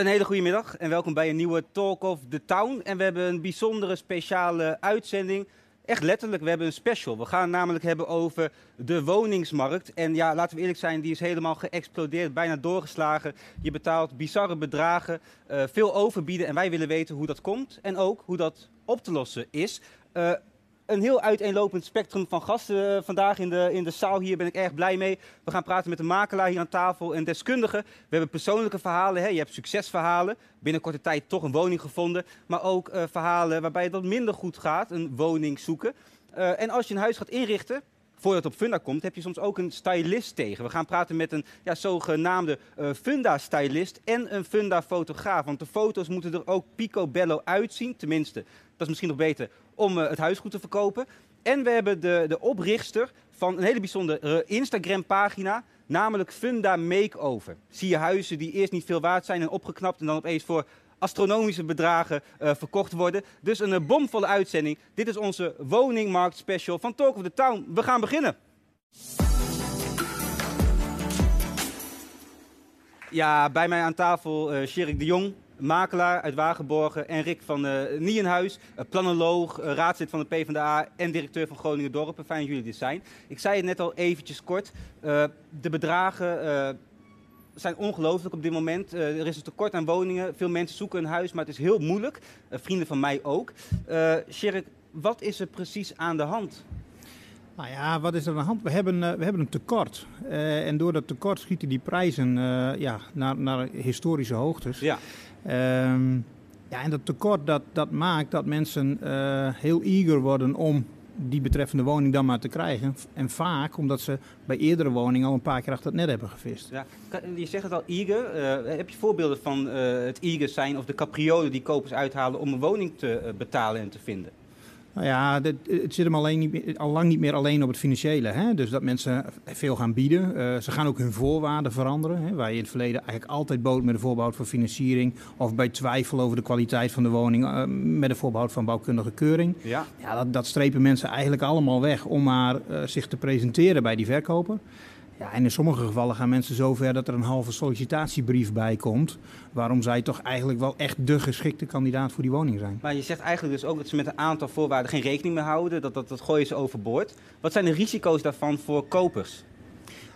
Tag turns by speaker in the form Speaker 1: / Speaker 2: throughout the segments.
Speaker 1: Een hele goede middag en welkom bij een nieuwe Talk of the Town. En we hebben een bijzondere speciale uitzending. Echt letterlijk, we hebben een special. We gaan het namelijk hebben over de woningsmarkt. En ja, laten we eerlijk zijn, die is helemaal geëxplodeerd, bijna doorgeslagen. Je betaalt bizarre bedragen, uh, veel overbieden. En wij willen weten hoe dat komt en ook hoe dat op te lossen is. Uh, een heel uiteenlopend spectrum van gasten uh, vandaag in de, in de zaal. Hier ben ik erg blij mee. We gaan praten met een makelaar hier aan tafel en deskundigen. We hebben persoonlijke verhalen. Hè. Je hebt succesverhalen. Binnen korte tijd toch een woning gevonden. Maar ook uh, verhalen waarbij het wat minder goed gaat. Een woning zoeken. Uh, en als je een huis gaat inrichten, voordat het op Funda komt, heb je soms ook een stylist tegen. We gaan praten met een ja, zogenaamde uh, Funda-stylist en een Funda-fotograaf. Want de foto's moeten er ook picobello uitzien. Tenminste, dat is misschien nog beter om uh, het huis goed te verkopen. En we hebben de, de oprichter van een hele bijzondere uh, Instagram-pagina, namelijk Funda Makeover. Zie je huizen die eerst niet veel waard zijn en opgeknapt en dan opeens voor astronomische bedragen uh, verkocht worden. Dus een bomvolle uitzending. Dit is onze woningmarkt special van Talk of the Town. We gaan beginnen. Ja, bij mij aan tafel uh, de Jong, makelaar uit Wagenborgen. En Rick van uh, Nienhuis, uh, planoloog, uh, raadslid van de PvdA en directeur van Groningen Dorpen. Fijn dat jullie dit zijn. Ik zei het net al eventjes kort. de bedragen zijn ongelooflijk op dit moment. Uh, er is een tekort aan woningen. Veel mensen zoeken een huis, maar het is heel moeilijk. Uh, vrienden van mij ook. Uh, wat is er precies aan de hand?
Speaker 2: Nou ja, wat is er aan de hand? We hebben, we hebben een tekort. en door dat tekort schieten die prijzen ja, naar, naar historische hoogtes.
Speaker 1: Ja.
Speaker 2: Um, ja, en dat tekort dat, dat maakt dat mensen heel eager worden om die betreffende woning dan maar te krijgen. En vaak omdat ze bij eerdere woningen al een paar keer achter het net hebben gevist.
Speaker 1: Ja, je zegt het al, eager. Uh, heb je voorbeelden van uh, het eager zijn of de capriolen die kopers uithalen om een woning te betalen en te vinden?
Speaker 2: Nou ja, het, het zit hem alleen niet al lang niet meer alleen op het financiële. Hè? Dus dat mensen veel gaan bieden. Uh, ze gaan ook hun voorwaarden veranderen. Hè? Waar je in het verleden eigenlijk altijd bood met een voorbehoud van financiering. Of bij twijfel over de kwaliteit van de woning uh, met een voorbehoud van bouwkundige keuring.
Speaker 1: Ja.
Speaker 2: Ja, dat, dat strepen mensen eigenlijk allemaal weg om maar uh, zich te presenteren bij die verkoper. Ja, en in sommige gevallen gaan mensen zover dat er een halve sollicitatiebrief bij komt. Waarom zij toch eigenlijk wel echt de geschikte kandidaat voor die woning zijn.
Speaker 1: Maar je zegt eigenlijk dus ook dat ze met een aantal voorwaarden geen rekening meer houden. Dat, dat, dat gooien ze overboord. Wat zijn de risico's daarvan voor kopers?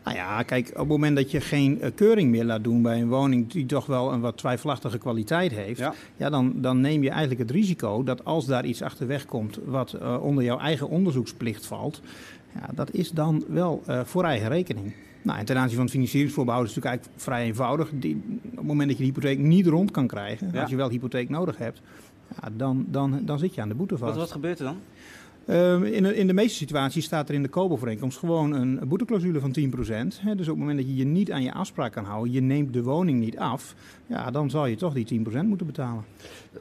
Speaker 2: Nou ja, kijk, op het moment dat je geen uh, keuring meer laat doen bij een woning die toch wel een wat twijfelachtige kwaliteit heeft,
Speaker 1: ja.
Speaker 2: Ja, dan, dan neem je eigenlijk het risico dat als daar iets achterweg komt wat uh, onder jouw eigen onderzoeksplicht valt, ja, dat is dan wel uh, voor eigen rekening. Nou, en ten aanzien van het financieringsvoorbehoud is het natuurlijk eigenlijk vrij eenvoudig. Die, op het moment dat je de hypotheek niet rond kan krijgen, ja. als je wel hypotheek nodig hebt, ja, dan, dan, dan zit je aan de boete vast.
Speaker 1: Wat, wat gebeurt er dan?
Speaker 2: Uh, in, in de meeste situaties staat er in de koopovereenkomst gewoon een boeteclausule van 10%. Hè. Dus op het moment dat je je niet aan je afspraak kan houden, je neemt de woning niet af, ja, dan zal je toch die 10% moeten betalen.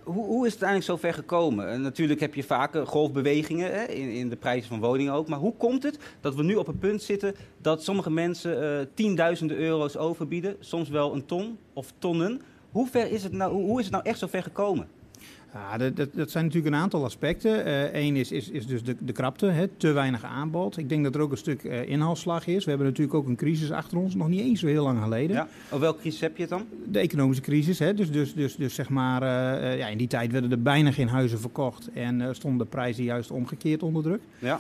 Speaker 1: Hoe, hoe is het uiteindelijk zo ver gekomen? En natuurlijk heb je vaak golfbewegingen hè, in, in, de prijzen van woningen ook. Maar hoe komt het dat we nu op een punt zitten dat sommige mensen uh, tienduizenden euro's overbieden, soms wel een ton of tonnen? Hoe, ver is het nou, hoe is het nou echt zo ver gekomen?
Speaker 2: Ja, dat, dat, dat, zijn natuurlijk een aantal aspecten. Eén uh, is, is, is dus de, de krapte, hè, te weinig aanbod. Ik denk dat er ook een stuk uh, inhaalslag is. We hebben natuurlijk ook een crisis achter ons, nog niet eens zo heel lang geleden.
Speaker 1: Ja. Over welke crisis heb je het dan?
Speaker 2: De economische crisis. Hè. Dus, dus, dus, dus zeg maar, uh, ja, in die tijd werden er bijna geen huizen verkocht en stonden de prijzen juist omgekeerd onder druk.
Speaker 1: Ja.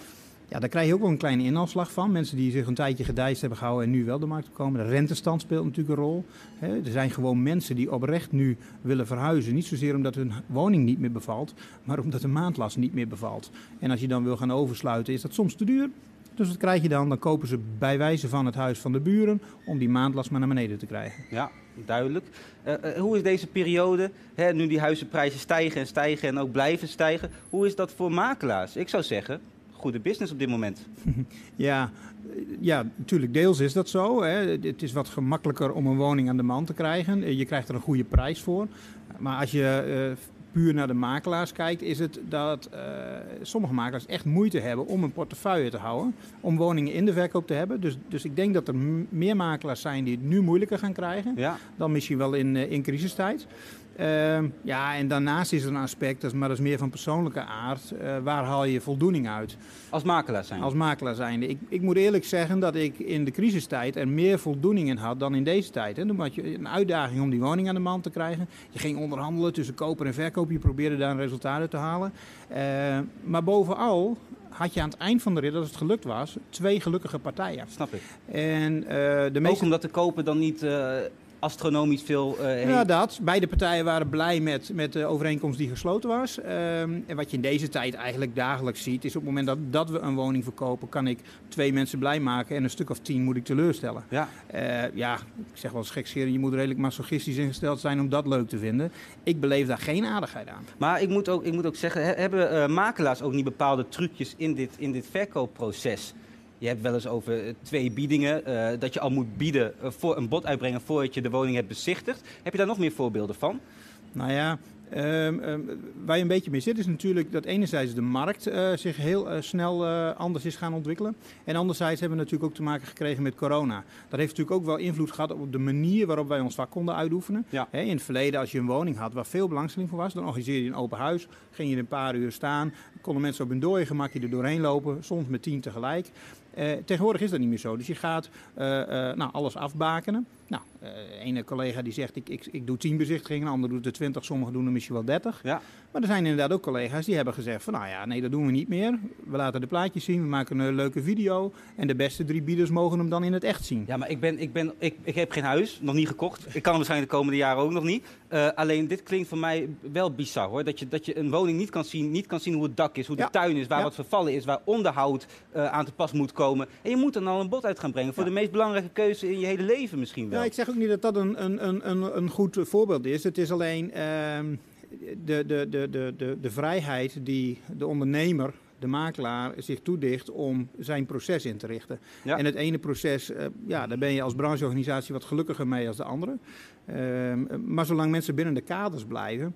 Speaker 2: Ja, daar krijg je ook wel een kleine inhaalslag van. Mensen die zich een tijdje gedijst hebben gehouden en nu wel de markt komen. De rentestand speelt natuurlijk een rol. er zijn gewoon mensen die oprecht nu willen verhuizen. Niet zozeer omdat hun woning niet meer bevalt, maar omdat de maandlast niet meer bevalt. En als je dan wil gaan oversluiten, is dat soms te duur. Dus wat krijg je dan? Dan kopen ze bij wijze van het huis van de buren om die maandlast maar naar beneden te krijgen.
Speaker 1: Ja, duidelijk. Uh, hoe is deze periode, hè, nu die huizenprijzen stijgen en stijgen en ook blijven stijgen, hoe is dat voor makelaars? Ik zou zeggen, goede business op dit moment.
Speaker 2: Ja, ja, natuurlijk deels is dat zo. Hè. Het is wat gemakkelijker om een woning aan de man te krijgen. Je krijgt er een goede prijs voor. Maar als je uh, puur naar de makelaars kijkt, is het dat uh, sommige makelaars echt moeite hebben om een portefeuille te houden. Om woningen in de verkoop te hebben. Dus, dus ik denk dat er meer makelaars zijn die het nu moeilijker gaan krijgen. Dan misschien wel in, uh, in crisistijd. Uh, ja, en daarnaast is er een aspect, dat is, maar dat is meer van persoonlijke aard. Uh, waar haal je voldoening uit?
Speaker 1: Als makelaar zijn.
Speaker 2: Als makelaar zijnde. Ik, ik moet eerlijk zeggen dat ik in de crisistijd er meer voldoening in had dan in deze tijd. Hè. Toen had je een uitdaging om die woning aan de man te krijgen. Je ging onderhandelen tussen koper en verkoop. Je probeerde daar een resultaat uit te halen. Uh, maar bovenal had je aan het eind van de rit, als het gelukt was, twee gelukkige partijen.
Speaker 1: Snap ik.
Speaker 2: En, uh,
Speaker 1: de meeste... Ook omdat de koper dan niet uh, astronomisch veel uh,
Speaker 2: Ja, dat. Beide partijen waren blij met, met de overeenkomst die gesloten was. Um, en wat je in deze tijd eigenlijk dagelijks ziet, is op het moment dat, dat we een woning verkopen, kan ik twee mensen blij maken en een stuk of tien moet ik teleurstellen.
Speaker 1: Ja,
Speaker 2: uh, ja ik zeg wel eens gekscheren, je moet redelijk masochistisch ingesteld zijn om dat leuk te vinden. Ik beleef daar geen aardigheid aan.
Speaker 1: Maar ik moet ook, ik moet ook zeggen, hebben uh, makelaars ook niet bepaalde trucjes in dit, in dit verkoopproces? Je hebt wel eens over twee biedingen, uh, dat je al moet bieden uh, voor een bod uitbrengen voordat je de woning hebt bezichtigd. Heb je daar nog meer voorbeelden van?
Speaker 2: Nou ja, Um, um, waar je een beetje mee zit is natuurlijk dat enerzijds de markt uh, zich heel uh, snel uh, anders is gaan ontwikkelen. En anderzijds hebben we natuurlijk ook te maken gekregen met corona. Dat heeft natuurlijk ook wel invloed gehad op de manier waarop wij ons vak konden uitoefenen.
Speaker 1: Ja.
Speaker 2: He, in het verleden als je een woning had waar veel belangstelling voor was, dan organiseerde je een open huis. Ging je een paar uur staan, konden mensen op hun dode gemak er doorheen lopen, soms met tien tegelijk. Uh, tegenwoordig is dat niet meer zo. Dus je gaat uh, uh, nou, alles afbakenen. Nou, ene collega die zegt ik, ik, ik doe 10 bezichtigingen, ander doet er 20, sommigen doen er misschien wel 30.
Speaker 1: Ja.
Speaker 2: Maar er zijn inderdaad ook collega's die hebben gezegd van nou ja, nee dat doen we niet meer. We laten de plaatjes zien, we maken een leuke video en de beste drie bieders mogen hem dan in het echt zien.
Speaker 1: Ja, maar ik, ben, ik, ben, ik, ik heb geen huis, nog niet gekocht. Ik kan hem waarschijnlijk de komende jaren ook nog niet. alleen dit klinkt voor mij wel bizar hoor. Dat je, dat je een woning niet kan zien, niet kan zien hoe het dak is, hoe
Speaker 2: ja.
Speaker 1: de tuin is, waar
Speaker 2: Ja.
Speaker 1: wat vervallen is, waar onderhoud aan te pas moet komen. En je moet er dan een bod uit gaan brengen voor de meest belangrijke keuze in je hele leven misschien wel.
Speaker 2: Ja, ik zeg ook niet dat dat een, een, een, een, een goed voorbeeld is. Het is alleen ehm, de, de, de, de, de, de vrijheid die de ondernemer, de makelaar, zich toedicht om zijn proces in te richten.
Speaker 1: Ja.
Speaker 2: En het ene proces, eh, ja, daar ben je als brancheorganisatie wat gelukkiger mee als de andere. Ehm, maar zolang mensen binnen de kaders blijven,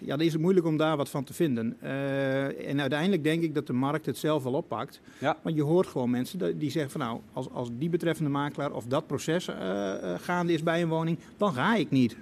Speaker 2: ja, dan is het moeilijk om daar wat van te vinden. Eh, en uiteindelijk denk ik dat de markt het zelf wel oppakt.
Speaker 1: Ja.
Speaker 2: Want je hoort gewoon mensen die zeggen van nou, als, als die betreffende makelaar of dat proces eh, eh, gaande is bij een woning, dan ga ik niet.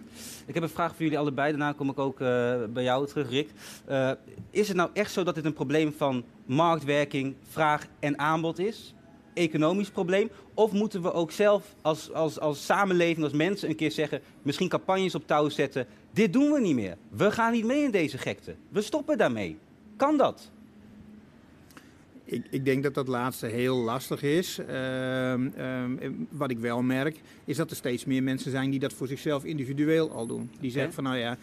Speaker 1: Ik heb een vraag voor jullie allebei, daarna kom ik ook eh, bij jou terug, Rick. Eh, is het nou echt zo dat dit een probleem van marktwerking, vraag en aanbod is? Economisch probleem? Of moeten we ook zelf als, als, als samenleving, als mensen een keer zeggen, misschien campagnes op touw zetten, dit doen we niet meer. We gaan niet mee in deze gekte. We stoppen daarmee. Kan dat?
Speaker 2: Ik, ik denk dat dat laatste heel lastig is. Ehm, ehm, wat ik wel merk, is dat er steeds meer mensen zijn die dat voor zichzelf individueel al doen. Die zeggen van nou ja,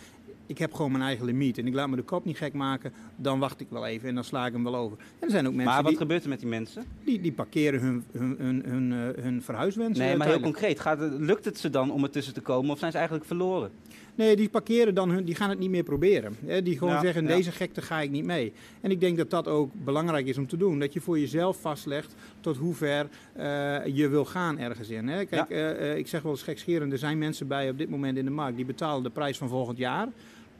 Speaker 2: ik heb gewoon mijn eigen limiet en ik laat me de kop niet gek maken, dan wacht ik wel even en dan sla ik hem wel over. En er zijn ook mensen
Speaker 1: Maar wat
Speaker 2: die,
Speaker 1: gebeurt er met die mensen?
Speaker 2: die, die parkeren hun, hun, hun, hun, eh, hun verhuiswensen.
Speaker 1: Nee, maar heel concreet. Gaat het, lukt het ze dan om er tussen te komen of zijn ze eigenlijk verloren?
Speaker 2: Nee, die parkeren dan hun, die gaan het niet meer proberen. Hè, die gewoon
Speaker 1: Ja,
Speaker 2: zeggen,
Speaker 1: ja.
Speaker 2: deze gekte ga ik niet mee. En ik denk dat dat ook belangrijk is om te doen. Dat je voor jezelf vastlegt tot hoe ver eh, je wil gaan ergens in. Hè. Kijk,
Speaker 1: Ja.
Speaker 2: eh, eh, ik zeg wel eens gekscherend, er zijn mensen bij op dit moment in de markt die betalen de prijs van volgend jaar.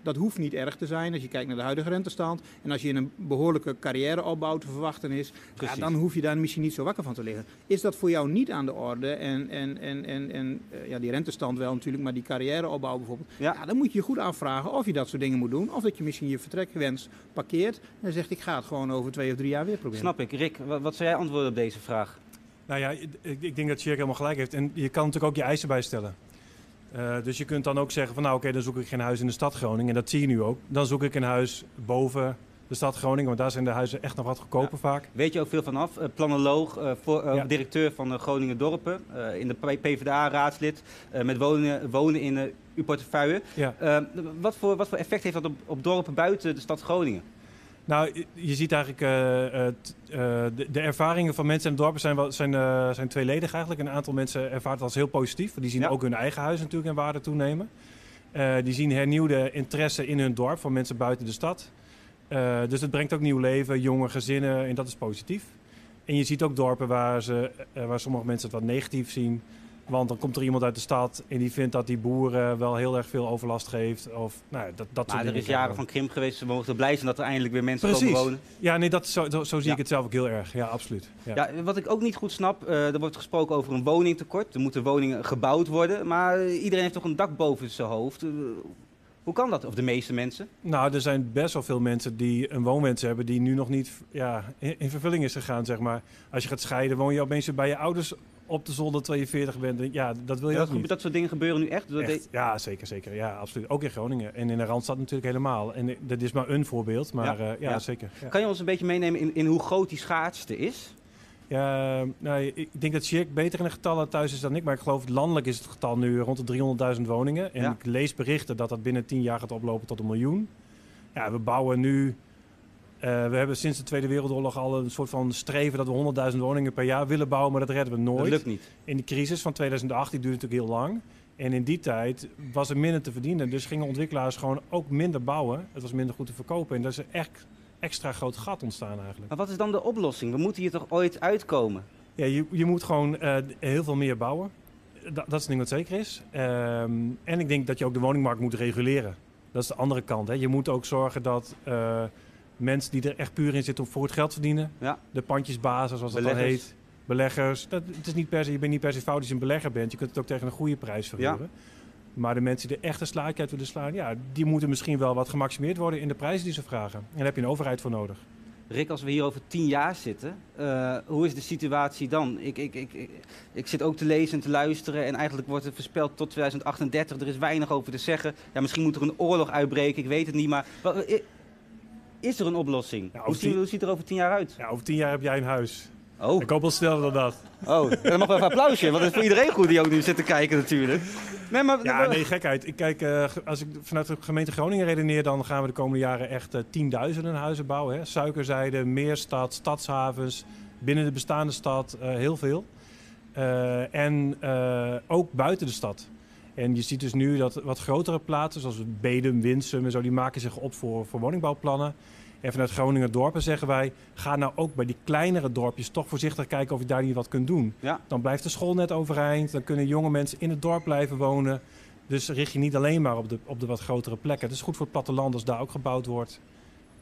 Speaker 2: Dat hoeft niet erg te zijn als je kijkt naar de huidige rentestand. En als je in een behoorlijke carrièreopbouw te verwachten is, ja, dan hoef je daar misschien niet zo wakker van te liggen. Is dat voor jou niet aan de orde? En, en, en, en, en eh, ja, die rentestand wel natuurlijk, maar die carrièreopbouw bijvoorbeeld.
Speaker 1: Ja.
Speaker 2: Ja, dan moet je je goed afvragen of je dat soort dingen moet doen. Of dat je misschien je vertrekwens parkeert en zegt ik ga het gewoon over twee of drie jaar weer proberen.
Speaker 1: Snap ik. Rick, wat, wat zou jij antwoorden op deze vraag?
Speaker 3: Nou ja, ik, ik denk dat Sjerk helemaal gelijk heeft. En je kan natuurlijk ook je eisen bijstellen. Eh, dus je kunt dan ook zeggen van nou oké, dan zoek ik geen huis in de stad Groningen. En dat zie je nu ook. Dan zoek ik een huis boven de stad Groningen, want daar zijn de huizen echt nog wat goedkoper vaak.
Speaker 1: Weet je ook veel vanaf? Uh, planoloog, uh, voor,
Speaker 3: Ja.
Speaker 1: directeur van de Groningen Dorpen, eh, in de PvdA-raadslid, eh, met wonen, wonen in eh, uw portefeuille.
Speaker 3: Ja.
Speaker 1: Eh, wat, voor, wat voor effect heeft dat op, op dorpen buiten de stad Groningen?
Speaker 3: Nou, je- ziet eigenlijk t- eh, de, de ervaringen van mensen in het dorp zijn, wel, zijn, zijn tweeledig eigenlijk. Een aantal mensen ervaart het als heel positief. Die zien
Speaker 1: Ja.
Speaker 3: ook hun eigen huis natuurlijk in waarde toenemen. Die zien hernieuwde interesse in hun dorp van mensen buiten de stad. Dus het brengt ook nieuw leven, jonge gezinnen en dat is positief. En je ziet ook dorpen waar, ze, waar sommige mensen het wat negatief zien. Want dan komt er iemand uit de stad en die vindt dat die boeren wel heel erg veel overlast geeft. Of, nou, dat, dat
Speaker 1: Maar er is jaren van krimp geweest. We mogen blij zijn dat er eindelijk weer mensen
Speaker 3: Precies.
Speaker 1: komen wonen.
Speaker 3: Ja, nee, dat, zo, zo, zo zie
Speaker 1: Ja.
Speaker 3: ik het zelf ook heel erg. Ja, absoluut. Ja.
Speaker 1: Ja, wat ik ook niet goed snap, eh, er wordt gesproken over een woningtekort. Er moeten woningen gebouwd worden. Maar iedereen heeft toch een dak boven zijn hoofd. Eh, hoe kan dat? Of de meeste mensen?
Speaker 3: Nou, er zijn best wel veel mensen die een woonwens hebben die nu nog niet ja, in, in vervulling is gegaan, zeg maar. Als je gaat scheiden, woon je opeens bij je ouders op de zolder terwijl je 40 bent. Ja, dat wil je
Speaker 1: dat,
Speaker 3: niet.
Speaker 1: dat soort dingen gebeuren nu echt.
Speaker 3: Ja, zeker, zeker. Ja, absoluut. Ook in Groningen. En in de Randstad natuurlijk helemaal. En eh, dat is maar een voorbeeld, maar
Speaker 1: Ja,
Speaker 3: ja, ja,
Speaker 1: ja.
Speaker 3: zeker. Ja.
Speaker 1: Kan je ons een beetje meenemen in, in hoe groot die schaarste is?
Speaker 3: Ja, nou, ik denk dat Sjerk beter in de getallen thuis is dan ik. Maar ik geloof landelijk is het getal nu rond de 300.000 woningen. En ik lees berichten dat dat binnen 10 jaar gaat oplopen tot een miljoen. Ja, we bouwen nu... eh, we hebben sinds de Tweede Wereldoorlog al een soort van streven dat we 100.000 woningen per jaar willen bouwen. Maar dat redden we nooit.
Speaker 1: Dat lukt niet.
Speaker 3: In die crisis van 2008, die duurde natuurlijk heel lang. En in die tijd was er minder te verdienen. Dus gingen ontwikkelaars gewoon ook minder bouwen. Het was minder goed te verkopen. En daar is een echt extra groot gat ontstaan eigenlijk.
Speaker 1: Maar wat is dan de oplossing? We moeten hier toch ooit uitkomen?
Speaker 3: Ja, je, je moet gewoon eh, heel veel meer bouwen. Da- dat is een ding wat zeker is. Ehm, en ik denk dat je ook de woningmarkt moet reguleren. Dat is de andere kant. Hè. Je moet ook zorgen dat eh, mensen die er echt puur in zitten om voor het geld verdienen.
Speaker 1: Ja.
Speaker 3: De pandjesbazen, zoals dat dan heet. Beleggers. Dat, het is niet per se, je bent niet per se fout als je een belegger bent. Je kunt het ook tegen een goede prijs verhuren. Maar de mensen die echt een slaatje uit willen slaan, ja, die moeten misschien wel wat gemaximeerd worden in de prijzen die ze vragen. En daar heb je een overheid voor nodig.
Speaker 1: Rick, als we hier over tien jaar zitten, eh, hoe is de situatie dan? Ik, ik, ik, ik, zit ook te lezen en te luisteren en eigenlijk wordt het voorspeld tot 2038. Er is weinig over te zeggen. Ja, misschien moet er een oorlog uitbreken, ik weet het niet. Maar is er een oplossing?
Speaker 3: Ja,
Speaker 1: hoe, ziet, hoe ziet er over tien jaar uit?
Speaker 3: Ja, over tien jaar heb jij een huis.
Speaker 1: Oh,
Speaker 3: Ik hoop wel sneller dan dat.
Speaker 1: oh dan mag wel even een applausje, want dat is voor iedereen goed die ook nu zit te kijken natuurlijk. Nee, maar,
Speaker 3: Ja, nee, gekheid. Ik kijk, eh, als ik vanuit de gemeente Groningen redeneer, dan gaan we de komende jaren echt eh, tienduizenden huizen bouwen. Hè. Suikerzijde, Meerstad, stadshavens, binnen de bestaande stad, eh, heel veel. En ook buiten de stad. En je ziet dus nu dat wat grotere plaatsen, zoals Bedum, Winsum en zo, die maken zich op voor, voor woningbouwplannen. En vanuit Groningen dorpen zeggen wij, ga nou ook bij die kleinere dorpjes toch voorzichtig kijken of je daar niet wat kunt doen.
Speaker 1: Ja.
Speaker 3: Dan blijft de school net overeind, dan kunnen jonge mensen in het dorp blijven wonen. Dus richt je niet alleen maar op de, op de wat grotere plekken. Het is goed voor het platteland als daar ook gebouwd wordt.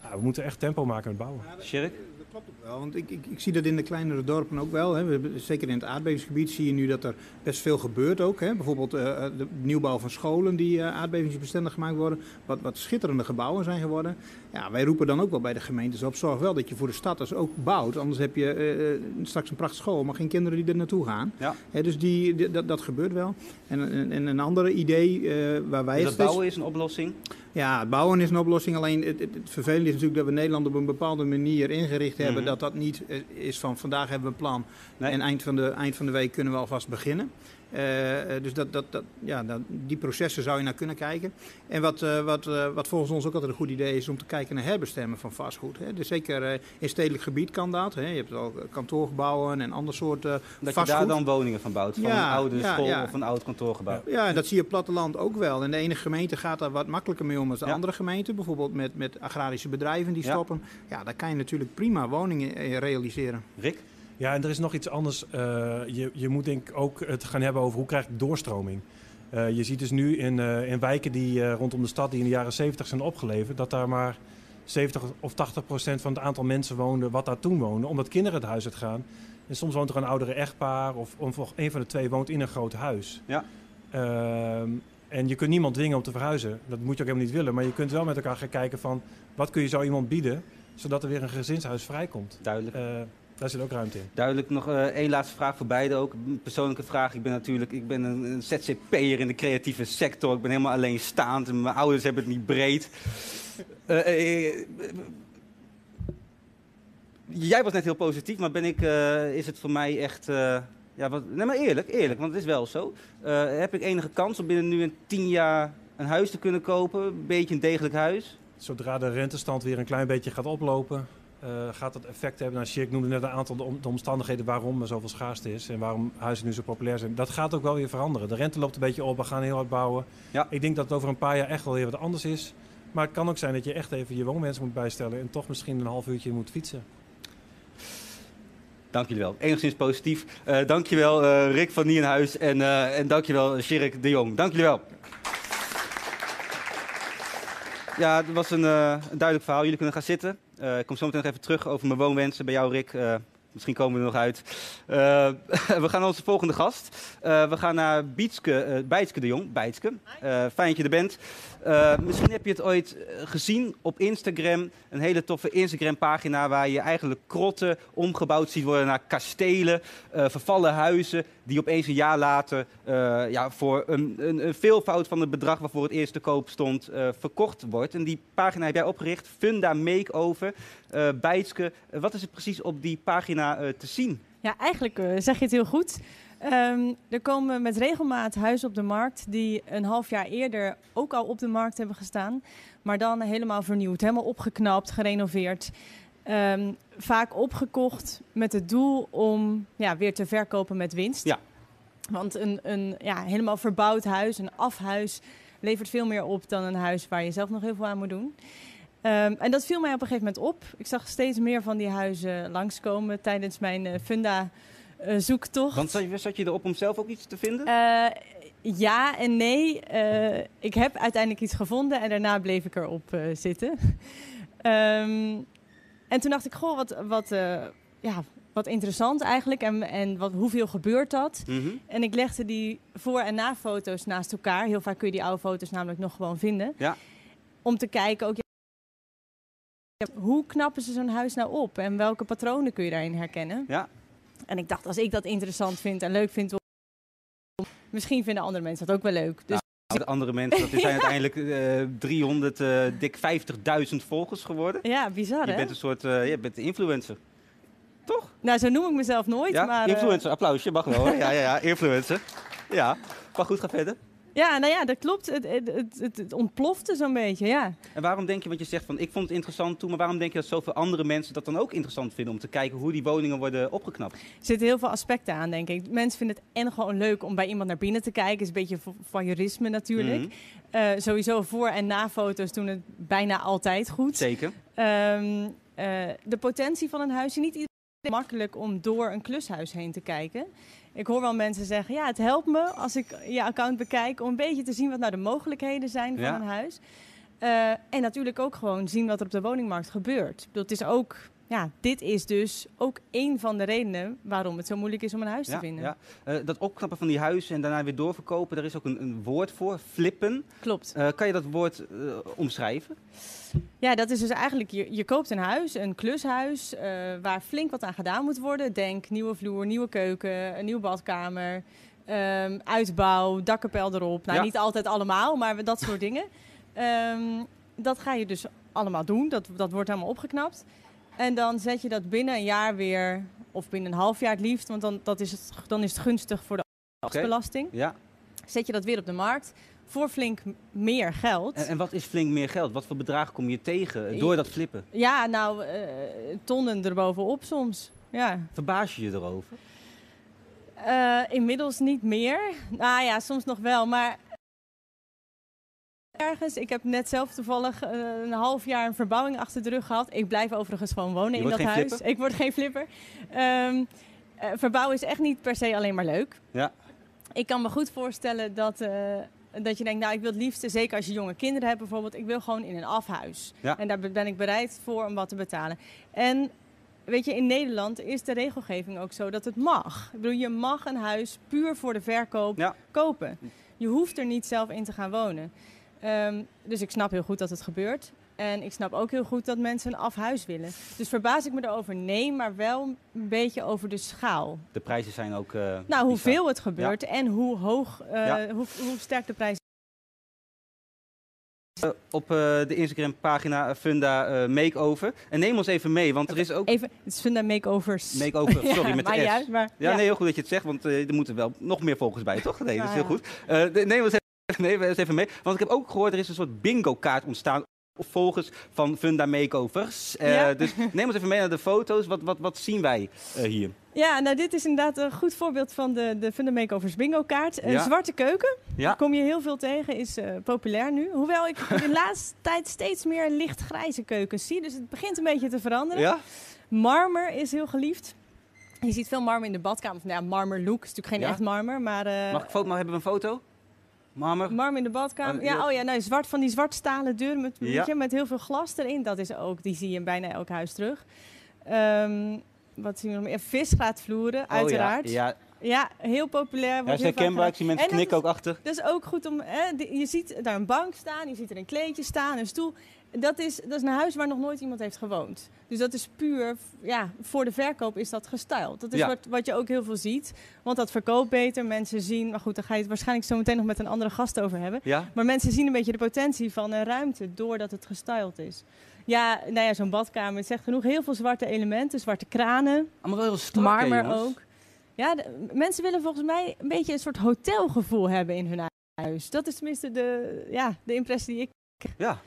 Speaker 3: Ja, we moeten echt tempo maken met bouwen.
Speaker 1: Sjerk?
Speaker 2: Dat klopt ook wel, want ik, ik, ik zie dat in de kleinere dorpen ook wel. Hè. We zeker in het aardbevingsgebied zie je nu dat er best veel gebeurt ook. Hè. Bijvoorbeeld eh, de nieuwbouw van scholen die eh, aardbevingsbestendig gemaakt worden. Wat, wat schitterende gebouwen zijn geworden. Ja, wij roepen dan ook wel bij de gemeentes op. Zorg wel dat je voor de stad dus ook bouwt. Anders heb je eh, eh, straks een prachtige school, maar geen kinderen die er naartoe gaan.
Speaker 1: Ja.
Speaker 2: Hè, dus die, die- dat, dat gebeurt wel. En, en, en een ander idee eh, waar wij
Speaker 1: Dus
Speaker 2: het
Speaker 1: bouwen is een oplossing?
Speaker 2: ja, het bouwen is een oplossing. Alleen het, het, het vervelende is natuurlijk dat we Nederland op een bepaalde manier ingericht hebben.
Speaker 1: Mhm.
Speaker 2: Dat dat niet eh, is van vandaag hebben we een plan.
Speaker 1: Nee.
Speaker 2: En eind van, de, eind van de week kunnen we alvast beginnen. Eh, eh, dus dat, dat, dat, ja, dat, die processen zou je naar kunnen kijken. En wat, eh, wat, wat volgens ons ook altijd een goed idee is om te kijken naar herbestemmen van vastgoed. Hè. Dus zeker in stedelijk gebied kan dat. Hè. Je hebt al kantoorgebouwen en ander soort eh,
Speaker 1: Dat je
Speaker 2: vastgoed.
Speaker 1: daar dan woningen van bouwt? Van
Speaker 2: Ja,
Speaker 1: een oude
Speaker 2: ja,
Speaker 1: school
Speaker 2: ja.
Speaker 1: of een oud kantoorgebouw?
Speaker 2: Ja, en dat zie je op platteland ook wel. En de ene gemeente gaat daar wat makkelijker mee om dan de andere gemeente. Bijvoorbeeld met, met agrarische bedrijven die stoppen. Ja, daar kan je natuurlijk prima woningen realiseren.
Speaker 1: Rick?
Speaker 3: Ja, en er is nog iets anders. Eh, je, je moet denk ik ook het gaan hebben over hoe krijg ik doorstroming. Eh, je ziet dus nu in, eh, in wijken die rondom de stad die in de jaren 70 zijn opgeleverd, dat daar maar 70 of 80 procent van het aantal mensen woonde wat daar toen woonde, omdat kinderen het huis uit gaan. En soms woont er een oudere echtpaar of, of een van de twee woont in een groot huis.
Speaker 1: Ja.
Speaker 3: Ehm, en je kunt niemand dwingen om te verhuizen. Dat moet je ook helemaal niet willen. Maar je kunt wel met elkaar gaan kijken van wat kun je zo iemand bieden, zodat er weer een gezinshuis vrijkomt.
Speaker 1: Duidelijk.
Speaker 3: Eh, daar zit ook ruimte in.
Speaker 1: Duidelijk. Nog eh, één laatste vraag voor beide ook. Een persoonlijke vraag. Ik ben natuurlijk ik ben een, een ZZP'er in de creatieve sector. Ik ben helemaal alleenstaand. en Mijn ouders hebben het niet breed. Eh, eh, Jij was net heel positief, maar ben ik, is het voor mij echt... ja, wat, nee, maar eerlijk, eerlijk, want het is wel zo. Heb ik enige kans om binnen nu een tien jaar een huis te kunnen kopen? Een beetje een degelijk huis?
Speaker 3: Zodra de rentestand weer een klein beetje gaat oplopen, gaat dat effect hebben. Nou, Sjerk noemde net een aantal de, om- de omstandigheden waarom er zoveel schaarste is en waarom huizen nu zo populair zijn. Dat gaat ook wel weer veranderen. De rente loopt een beetje op, we gaan heel hard bouwen.
Speaker 1: Ja.
Speaker 3: Ik denk dat het over een paar jaar echt wel weer wat anders is. Maar het kan ook zijn dat je echt even je woonwens moet bijstellen en toch misschien een half uurtje moet fietsen.
Speaker 1: Dank jullie wel. Enigszins positief. Eh dank je wel, eh, Rick van Nienhuis en, eh en dank je wel, Sjerk de Jong. Dank jullie wel. Ja, het was een, eh, een duidelijk verhaal. Jullie kunnen gaan zitten. Eh, ik kom zo meteen nog even terug over mijn woonwensen bij jou, Rick. Eh, misschien komen we er nog uit. Eh, we gaan naar onze volgende gast. We gaan naar Bietske, Bijtske de Jong. Bijtske, fijn dat je er bent. Eh, misschien heb je het ooit eh, gezien op Instagram. Een hele toffe Instagram-pagina waar je eigenlijk krotten omgebouwd ziet worden naar kastelen, eh, vervallen huizen, die opeens een jaar later ja, voor een, een, veelvoud van het bedrag waarvoor het eerst te koop stond, verkocht wordt. En die pagina heb jij opgericht, Funda Makeover. Eh Bijtske, wat is er precies op die pagina te zien?
Speaker 4: Ja, eigenlijk zeg je het heel goed. Ehm, er komen met regelmaat huizen op de markt die een half jaar eerder ook al op de markt hebben gestaan. Maar dan helemaal vernieuwd, helemaal opgeknapt, gerenoveerd. Ehm, vaak opgekocht met het doel om ja, weer te verkopen met winst.
Speaker 1: Ja.
Speaker 4: Want een, een ja, helemaal verbouwd huis, een afhuis, levert veel meer op dan een huis waar je zelf nog heel veel aan moet doen. Ehm, en dat viel mij op een gegeven moment op. Ik zag steeds meer van die huizen langskomen tijdens mijn eh, funda zoektocht.
Speaker 1: Want zat je, erop om zelf ook iets te vinden?
Speaker 4: Eh, ja en nee. Eh, ik heb uiteindelijk iets gevonden en daarna bleef ik erop eh, zitten. Ehm, en toen dacht ik, goh, wat, wat, eh, ja, wat interessant eigenlijk. En, en wat, hoeveel gebeurt dat?
Speaker 1: Mhm.
Speaker 4: En ik legde die voor- en na-foto's naast elkaar. Heel vaak kun je die oude foto's namelijk nog gewoon vinden.
Speaker 1: Ja.
Speaker 4: Om te kijken ook, ja, hoe knappen ze zo'n huis nou op? En welke patronen kun je daarin herkennen?
Speaker 1: Ja.
Speaker 4: En ik dacht, als ik dat interessant vind en leuk vind... Misschien vinden andere mensen dat ook wel leuk. Dus
Speaker 1: De andere mensen, dat zijn uiteindelijk eh 300, eh, dik 50.000 volgers geworden.
Speaker 4: ja, bizar
Speaker 1: Je
Speaker 4: hè?
Speaker 1: bent een soort eh, je bent een influencer. Toch?
Speaker 4: Nou, zo noem ik mezelf nooit,
Speaker 1: ja,
Speaker 4: maar...
Speaker 1: influencer. Applausje, mag wel. hoor. Ja, ja, ja, influencer. Ja, maar goed, ga verder.
Speaker 4: Ja, nou ja, dat klopt. Het, het, het, ontplofte zo'n beetje, ja.
Speaker 1: En waarom denk je, want je zegt van ik vond het interessant toen, maar waarom denk je dat zoveel andere mensen dat dan ook interessant vinden om te kijken hoe die woningen worden opgeknapt?
Speaker 4: Er zitten heel veel aspecten aan, denk ik. Mensen vinden het en gewoon leuk om bij iemand naar binnen te kijken. is een beetje voyeurisme natuurlijk.
Speaker 1: Mhm,
Speaker 4: Eh, sowieso voor- en na-foto's doen het bijna altijd goed.
Speaker 1: zeker.
Speaker 4: Ehm, eh, de potentie van een huisje. Niet iedereen makkelijk om door een klushuis heen te kijken. Ik hoor wel mensen zeggen, ja, het helpt me als ik je account bekijk... om een beetje te zien wat nou de mogelijkheden zijn van
Speaker 1: Ja.
Speaker 4: een huis. Eh, en natuurlijk ook gewoon zien wat er op de woningmarkt gebeurt. Het is ook, ja, dit is dus ook een van de redenen... waarom het zo moeilijk is om een huis te vinden.
Speaker 1: ja. Eh, dat opknappen van die huizen en daarna weer doorverkopen, daar is ook een, een woord voor, flippen.
Speaker 4: Klopt.
Speaker 1: Eh, kan je dat woord eh, omschrijven?
Speaker 4: Ja, dat is dus eigenlijk, je, je koopt een huis, een klushuis, waar flink wat aan gedaan moet worden. Denk nieuwe vloer, nieuwe keuken, een nieuwe badkamer, ehm, uitbouw, dakkapel erop. Nou,
Speaker 1: Ja.
Speaker 4: niet altijd allemaal, maar dat soort dingen. Ehm, dat ga je dus allemaal doen, dat, dat wordt helemaal opgeknapt. En dan zet je dat binnen een jaar weer, of binnen een half jaar het liefst, want dan, dat is, het, dan is het gunstig voor de afbelasting.
Speaker 1: Ja.
Speaker 4: Zet je dat weer op de markt voor flink meer geld.
Speaker 1: En, en wat is flink meer geld? Wat voor bedragen kom je tegen door dat flippen?
Speaker 4: Ja, nou, eh, tonnen erbovenop soms. Ja.
Speaker 1: Verbaas je je erover?
Speaker 4: Eh, inmiddels niet meer. Nou ja, soms nog wel, maar ergens. Ik heb net zelf toevallig eh, een half jaar een verbouwing achter de rug gehad. Ik blijf overigens gewoon wonen in dat huis.
Speaker 1: flipper?
Speaker 4: Ik word geen flipper. Ehm, eh, verbouwen is echt niet per se alleen maar leuk.
Speaker 1: Ja.
Speaker 4: Ik kan me goed voorstellen dat, eh, dat je denkt, nou ik wil het liefst, zeker als je jonge kinderen hebt bijvoorbeeld, ik wil gewoon in een afhuis.
Speaker 1: Ja.
Speaker 4: En daar be- ben ik bereid voor om wat te betalen. En weet je, in Nederland is de regelgeving ook zo dat het mag. Ik bedoel, je mag een huis puur voor de verkoop
Speaker 1: Ja.
Speaker 4: kopen. Je hoeft er niet zelf in te gaan wonen. Ehm, dus ik snap heel goed dat het gebeurt. En ik snap ook heel goed dat mensen een afhuis willen. Dus verbaas ik me erover? Nee, maar wel een beetje over de schaal.
Speaker 1: De prijzen zijn ook... eh,
Speaker 4: Nou, hoeveel het gebeurt en hoe hoog, eh,
Speaker 1: Ja.
Speaker 4: hoe, hoe sterk de prijzen
Speaker 1: op uh, de Instagram pagina Funda uh, Makeover. En neem ons even mee, want er is ook...
Speaker 4: Even, het is Funda Makeovers.
Speaker 1: Makeover, sorry,
Speaker 4: ja,
Speaker 1: met de S.
Speaker 4: Juist, maar,
Speaker 1: ja, nee, heel goed dat je het zegt, want uh, er moeten wel nog meer volgers bij, toch? Nee, dat is heel goed. neem ons even, neem eens even mee, want ik heb ook gehoord, er is een soort bingo-kaart ontstaan volgers van Funda Makeovers.
Speaker 4: Ja.
Speaker 1: dus neem ons even mee naar de foto's. Wat, wat, wat zien wij hier?
Speaker 4: Ja, nou dit is inderdaad een goed voorbeeld van de, de Funda Makeovers bingo kaart. Een
Speaker 1: Ja.
Speaker 4: zwarte keuken,
Speaker 1: Ja.
Speaker 4: daar kom je heel veel tegen, is eh, populair nu. Hoewel ik de laatste tijd steeds meer lichtgrijze keukens zie, dus het begint een beetje te veranderen. Marmer is heel geliefd. Je ziet veel marmer in de badkamer. Of, nou ja, marmer look is natuurlijk geen echt marmer, maar... eh,
Speaker 1: Mag ik foto, maar hebben we een foto? Marmer?
Speaker 4: Marmer in de badkamer. Ja, oh ja, nou, zwart van die zwart stalen deuren met,
Speaker 1: Ja.
Speaker 4: weet je, met heel veel glas erin. Dat is ook, die zie je in bijna elk huis terug. Ehm, wat zien we nog meer? Visgraatvloeren, uiteraard.
Speaker 1: Oh, ja, ja.
Speaker 4: Ja, heel populair.
Speaker 1: ja
Speaker 4: wordt
Speaker 1: is herkenbaar. Ik zie mensen knikken ook achter.
Speaker 4: Dat is ook goed om. Hè, die- je ziet daar een bank staan, je ziet er een kleedje staan, een stoel. Dat is, dat is een huis waar nog nooit iemand heeft gewoond. Dus dat is puur, ja, voor de verkoop is dat gestyled. Dat is
Speaker 1: Ja.
Speaker 4: wat, wat je ook heel veel ziet. Want dat verkoopt beter. Mensen zien, maar goed, daar ga je het waarschijnlijk zo meteen nog met een andere gast over hebben.
Speaker 1: Ja?
Speaker 4: Maar mensen zien een beetje de potentie van een ruimte doordat het gestyled is. Ja, nou ja, zo'n badkamer, het zegt genoeg. Heel veel zwarte elementen, zwarte kranen,
Speaker 1: wel heel strak,
Speaker 4: marmer ook. Ja, de- mensen willen volgens mij een beetje een soort hotelgevoel hebben in hun huis. Dat is tenminste de, ja, de impressie die ik.
Speaker 1: Ja.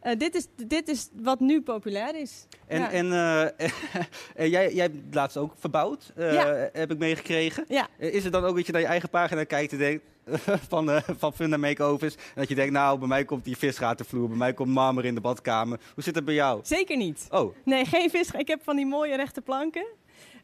Speaker 4: Eh, dit, is, dit is wat nu populair is.
Speaker 1: En,
Speaker 4: Ja.
Speaker 1: en eh, en jij, jij hebt het laatst ook verbouwd, eh,
Speaker 4: Ja.
Speaker 1: heb ik meegekregen.
Speaker 4: Ja.
Speaker 1: Is het dan ook dat je naar je eigen pagina kijkt en denkt van, van Funda Makeovers? En dat je denkt, nou, bij mij komt die visgatenvloer, bij mij komt marmer in de badkamer. Hoe zit het bij jou?
Speaker 4: Zeker niet.
Speaker 1: Oh,
Speaker 4: Nee, geen vis. Ik heb van die mooie rechte planken.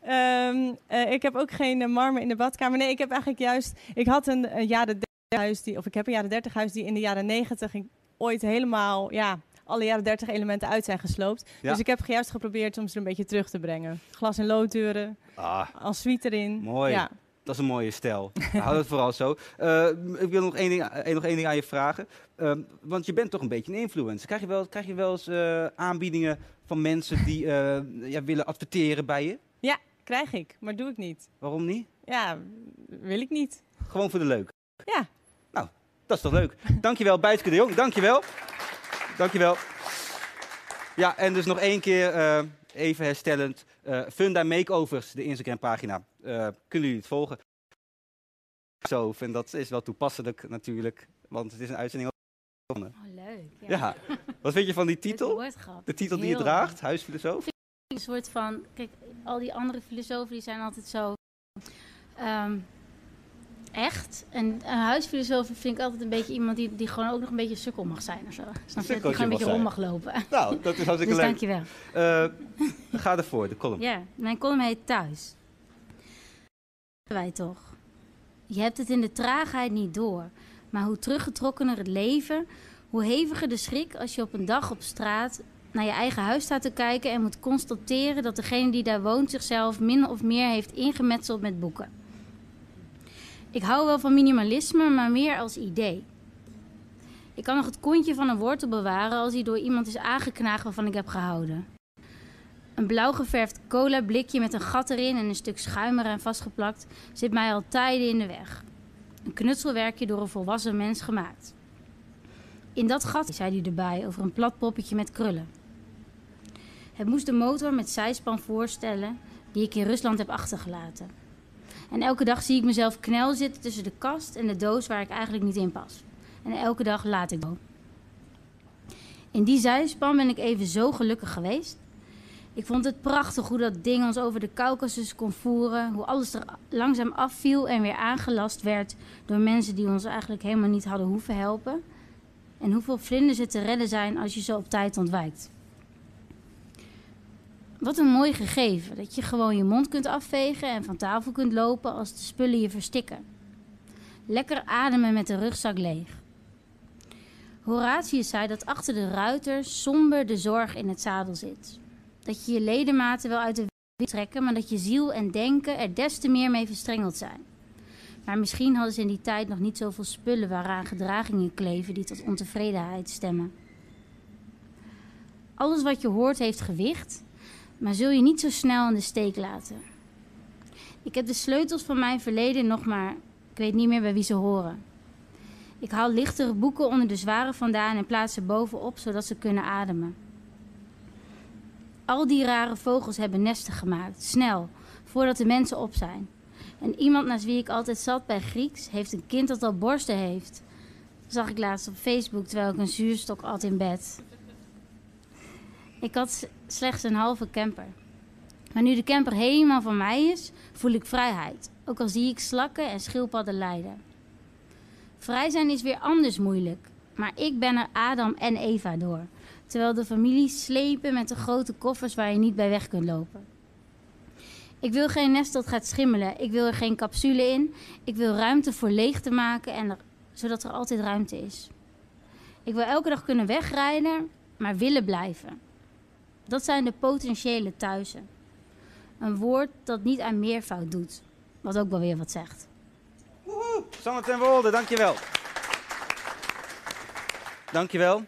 Speaker 4: Ehm, eh, ik heb ook geen marmer in de badkamer. Nee, ik heb eigenlijk juist. Ik had een, een jaren 30 huis die, of ik heb een jaren 30 huis die in de jaren 90 ik ooit helemaal, ja, alle jaren 30 elementen uit zijn gesloopt.
Speaker 1: Ja.
Speaker 4: Dus ik heb juist geprobeerd om ze een beetje terug te brengen. Glas- en looddeuren,
Speaker 1: ah,
Speaker 4: als suite erin.
Speaker 1: Mooi.
Speaker 4: Ja.
Speaker 1: dat is een mooie stijl. Hou het vooral zo. Eh, ik wil nog één ding, eh, nog één ding aan je vragen. Ehm, want je bent toch een beetje een influencer. Krijg je wel, krijg je wel eens eh, aanbiedingen van mensen die ja, willen adverteren bij je?
Speaker 4: Krijg ik, maar doe ik niet.
Speaker 1: Waarom niet?
Speaker 4: Ja, wil ik niet.
Speaker 1: Gewoon voor de leuk.
Speaker 4: Ja.
Speaker 1: Dat is toch leuk. Dankjewel, Bijtske de Jong. Dankjewel. Dankjewel. Ja, en dus nog één keer eh, even herstellend. eh, Funda Makeovers, de Instagram pagina. Eh, kunnen jullie het volgen? Zo, en dat is wel toepasselijk natuurlijk, want het is een uitzending over.
Speaker 5: Oh, leuk. Ja.
Speaker 1: Ja. Wat vind je van die titel? De titel die je draagt, huisfilosoof?
Speaker 5: Een soort van, kijk, al die andere filosofen die zijn altijd zo ehm, echt. En een huisfilosoof vind ik altijd een beetje iemand die, die gewoon ook nog een beetje sukkel mag zijn of zo. Snap je? Die gewoon een beetje rond mag lopen.
Speaker 1: Nou, dat is hartstikke
Speaker 5: Dus
Speaker 1: leuk.
Speaker 5: dankjewel.
Speaker 1: Eh, ga ervoor, de column.
Speaker 5: Ja, mijn column heet Thuis. Wij toch. Je hebt het in de traagheid niet door. Maar hoe teruggetrokkener het leven, hoe heviger de schrik als je op een dag op straat naar je eigen huis staat te kijken en moet constateren dat degene die daar woont zichzelf min of meer heeft ingemetseld met boeken. Ik hou wel van minimalisme, maar meer als idee. Ik kan nog het kontje van een wortel bewaren als die door iemand is aangeknaagd waarvan ik heb gehouden. Een blauw geverfd cola blikje met een gat erin en een stuk schuim eraan vastgeplakt zit mij al tijden in de weg. Een knutselwerkje door een volwassen mens gemaakt. In dat gat, zei hij erbij, over een plat poppetje met krullen. Het moest de motor met zijspan voorstellen die ik in Rusland heb achtergelaten. En elke dag zie ik mezelf knel zitten tussen de kast en de doos waar ik eigenlijk niet in pas. En elke dag laat ik go. In die zijspan ben ik even zo gelukkig geweest. Ik vond het prachtig hoe dat ding ons over de Caucasus kon voeren. Hoe alles er langzaam afviel en weer aangelast werd door mensen die ons eigenlijk helemaal niet hadden hoeven helpen. En hoeveel vlinders er te redden zijn als je zo op tijd ontwijkt. Wat een mooi gegeven dat je gewoon je mond kunt afvegen en van tafel kunt lopen als de spullen je verstikken. Lekker ademen met de rugzak leeg. Horatius zei dat achter de ruiter somber de zorg in het zadel zit. Dat je je ledematen wel uit de wind trekken, maar dat je ziel en denken er des te meer mee verstrengeld zijn. Maar misschien hadden ze in die tijd nog niet zoveel spullen waaraan gedragingen kleven die tot ontevredenheid stemmen. Alles wat je hoort heeft gewicht, maar zul je niet zo snel in de steek laten. Ik heb de sleutels van mijn verleden nog maar, ik weet niet meer bij wie ze horen. Ik haal lichtere boeken onder de zware vandaan en plaats ze bovenop, zodat ze kunnen ademen. Al die rare vogels hebben nesten gemaakt, snel, voordat de mensen op zijn. En iemand naast wie ik altijd zat bij Grieks, heeft een kind dat al borsten heeft. Dat zag ik laatst op Facebook terwijl ik een zuurstok at in bed. Ik had slechts een halve camper. Maar nu de camper helemaal van mij is, voel ik vrijheid. Ook al zie ik slakken en schildpadden lijden. Vrij zijn is weer anders moeilijk. Maar ik ben er Adam en Eva door. Terwijl de families slepen met de grote koffers waar je niet bij weg kunt lopen. Ik wil geen nest dat gaat schimmelen. Ik wil er geen capsule in. Ik wil ruimte voor leeg te maken, en zodat er altijd ruimte is. Ik wil elke dag kunnen wegrijden, maar willen blijven. Dat zijn de potentiële thuisen. Een woord dat niet aan meervoud doet. Wat ook wel weer wat zegt.
Speaker 1: Sanne ten Wolde, dankjewel. Dankjewel.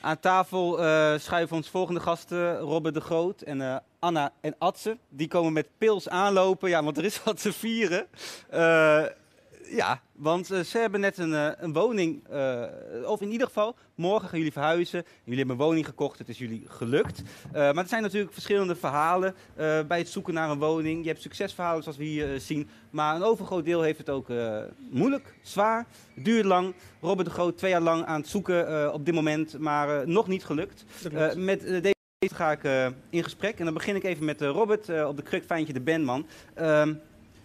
Speaker 1: Aan tafel eh, schuiven ons volgende gasten, Robert de Groot en eh, Anna en Atze. Die komen met pils aanlopen, ja, want er is wat te vieren. Eh, ja, want eh, ze hebben net een, eh, een woning, eh, of in ieder geval, morgen gaan jullie verhuizen. Jullie hebben een woning gekocht, het is jullie gelukt. Maar er zijn natuurlijk verschillende verhalen bij het zoeken naar een woning. Je hebt succesverhalen zoals we hier zien, maar een overgroot deel heeft het ook moeilijk, zwaar, duurt lang. Robert de Groot twee jaar lang aan het zoeken op dit moment, maar nog niet gelukt. Met deze ga ik in gesprek en dan begin ik even met Robert op de kruk Fijntje de Bandman.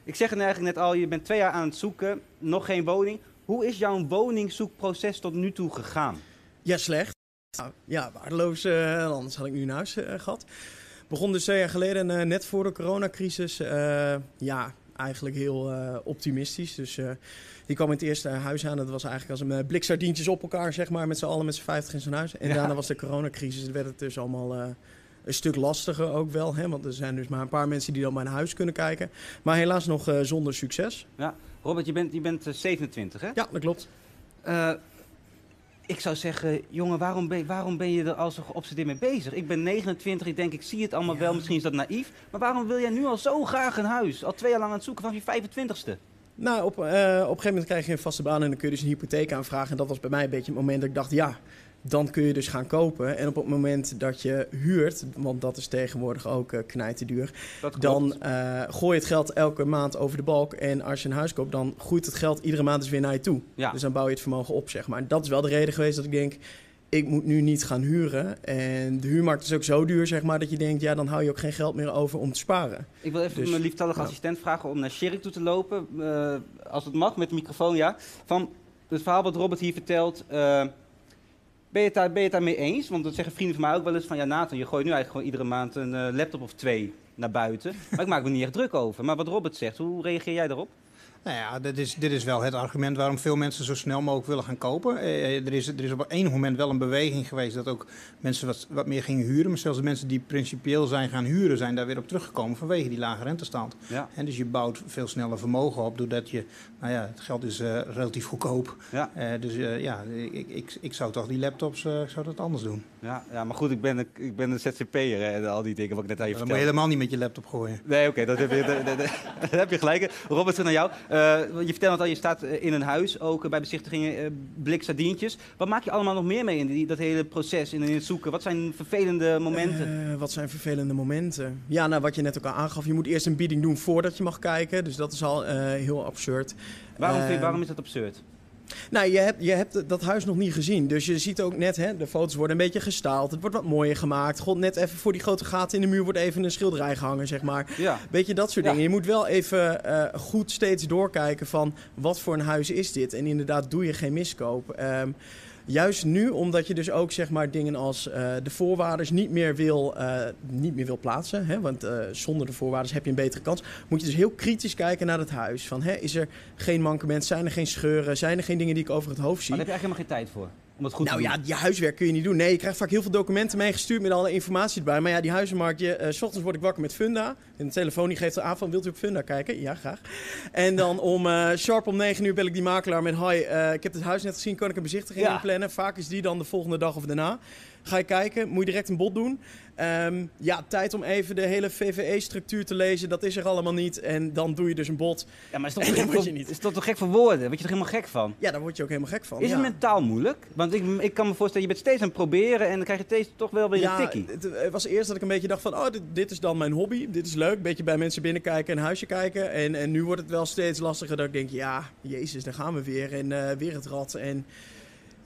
Speaker 1: Ik zeg het eigenlijk net al, je bent twee jaar aan het zoeken, nog geen woning. Hoe is jouw woningzoekproces tot nu toe gegaan?
Speaker 6: Ja, slecht. Nou, ja, waardeloos. eh, anders had ik nu een huis eh, gehad. Begon dus twee jaar geleden, eh, net voor de coronacrisis. ja, eigenlijk heel optimistisch. Dus die kwam in het eerste huis aan. Dat was eigenlijk als een eh, blik sardientjes op elkaar, zeg maar. Met z'n allen met z'n vijftig in zo'n huis. En
Speaker 1: Ja.
Speaker 6: daarna was de coronacrisis. Het werd het dus allemaal... eh, een stuk lastiger ook wel, hè? want er zijn dus maar een paar mensen die dan bij een huis kunnen kijken. Maar helaas nog eh, zonder succes.
Speaker 1: Robert, je bent, je bent eh, 27 hè?
Speaker 6: Ja, dat klopt.
Speaker 1: Eh, ik zou zeggen, jongen, waarom ben, waarom ben je er al zo geobsedeerd mee bezig? Ik ben 29, ik denk, ik zie het allemaal
Speaker 6: Ja.
Speaker 1: wel, misschien is dat naïef. Maar waarom wil jij nu al zo graag een huis? Al twee jaar lang aan het zoeken vanaf je 25ste.
Speaker 6: Nou, op, eh, op een gegeven moment krijg je een vaste baan en dan kun je dus een hypotheek aanvragen. En dat was bij mij een beetje het moment dat ik dacht, ja, dan kun je dus gaan kopen. En op het moment dat je huurt, want dat is tegenwoordig ook uh, knijten duur,
Speaker 1: Dat klopt.
Speaker 6: dan uh, gooi je het geld elke maand over de balk. En als je een huis koopt, dan groeit het geld iedere maand dus weer naar je toe.
Speaker 1: Ja.
Speaker 6: Dus dan bouw je het vermogen op, zeg maar. En dat is wel de reden geweest dat ik denk, ik moet nu niet gaan huren. En de huurmarkt is ook zo duur, zeg maar, dat je denkt, ja, dan hou je ook geen geld meer over om te sparen.
Speaker 1: Ik wil even
Speaker 6: Dus,
Speaker 1: mijn lieftallige assistent vragen om naar Sherry toe te lopen. eh, als het mag, met de microfoon, ja. Van het verhaal wat Robert hier vertelt. Ben, je daar, ben je het daarmee eens? Want dat zeggen vrienden van mij ook wel eens van... Ja, Nathan, je gooit nu eigenlijk gewoon iedere maand een eh, laptop of twee naar buiten. Maar ik maak me niet echt druk over. Maar wat Robert zegt, hoe reageer jij daarop?
Speaker 2: Nou ja, dit is, dit is wel het argument waarom veel mensen zo snel mogelijk willen gaan kopen. Eh, er, is, er is op enig moment wel een beweging geweest dat ook mensen wat, wat meer gingen huren. Maar zelfs de mensen die principieel zijn gaan huren, zijn daar weer op teruggekomen vanwege die lage rentestand.
Speaker 1: Ja.
Speaker 2: En dus je bouwt veel sneller vermogen op, doordat je, nou ja, het geld is eh, relatief goedkoop.
Speaker 1: Ja.
Speaker 2: Eh, dus eh, ja, ik, ik, ik zou toch die laptops, eh, ik zou dat anders doen.
Speaker 1: Ja, ja, maar goed, ik ben, een- ik ben een ZZP'er en al die dingen wat ik net aan je
Speaker 2: Dan moet je
Speaker 1: vertelde.
Speaker 2: helemaal niet met je laptop gooien.
Speaker 1: Nee, oké, dat heb je, dat, dat- dat- daar heb je gelijk. Robert, terug naar jou. Eh, je vertelde het al, je staat eh, in een huis, ook eh, bij bezichtigingen, eh blik sardientjes. Wat maak je allemaal nog meer mee in die, dat hele proces, in, in het zoeken? Wat zijn vervelende momenten?
Speaker 6: Wat zijn vervelende momenten? Ja, nou, wat je net ook al aangaf, je moet eerst een bieding doen voordat je mag kijken. Dus dat is al heel absurd.
Speaker 1: waarom, waarom is dat absurd?
Speaker 6: Nou, je hebt, je hebt dat huis nog niet gezien. Dus je ziet ook net, hè, de foto's worden een beetje gestaald. Het wordt wat mooier gemaakt. God, net even voor die grote gaten in de muur wordt even een schilderij gehangen, zeg maar.
Speaker 1: Ja,
Speaker 6: Weet je, dat soort
Speaker 1: Ja.
Speaker 6: dingen. Je moet wel even eh, goed steeds doorkijken van wat voor een huis is dit. En inderdaad, doe je geen miskoop. Ehm, juist nu, omdat je dus ook zeg maar dingen als eh, de voorwaarders niet meer wil, eh, niet meer wil plaatsen. Hè? Want eh, zonder de voorwaarders heb je een betere kans. Moet je dus heel kritisch kijken naar het huis. Van, hè, is er geen mankement? Zijn er geen scheuren? Zijn er geen dingen die ik over het hoofd zie?
Speaker 1: maar daar heb je eigenlijk helemaal geen tijd voor. Om het goed
Speaker 6: nou
Speaker 1: te
Speaker 6: ja, je huiswerk kun je niet doen. Nee, je krijgt vaak heel veel documenten meegestuurd met alle informatie erbij. Maar ja, die huizenmarkt, je, eh, s ochtends word ik wakker met Funda. En de telefoon die geeft er aan van, wilt u op Funda kijken? Ja, graag. En dan om eh, sharp om 9 uur bel ik die makelaar met... Hoi, eh, ik heb het huis net gezien, kan ik een bezichtiging
Speaker 1: Ja.
Speaker 6: inplannen? Vaak is die dan de volgende dag of daarna. Ga je kijken, moet je direct een bod doen. Ehm, ja, tijd om even de hele VVE-structuur te lezen, dat is er allemaal niet. En dan doe je dus een bod.
Speaker 1: Ja, maar is toch
Speaker 6: dan
Speaker 1: voor,
Speaker 6: word je niet.
Speaker 1: is dat toch gek voor woorden? Word je er helemaal gek van?
Speaker 6: Ja, daar word je ook helemaal gek van.
Speaker 1: Is
Speaker 6: ja.
Speaker 1: het mentaal moeilijk? Want ik, ik kan me voorstellen, je bent steeds aan het proberen en dan krijg je steeds toch wel weer een tikkie.
Speaker 6: het het was eerst dat ik een beetje dacht van, oh, dit, dit is dan mijn hobby. Dit is leuk, een beetje bij mensen binnenkijken en huisje kijken. En, en nu wordt het wel steeds lastiger dat ik denk, ja, jezus, daar gaan we weer. En eh, weer het rad. En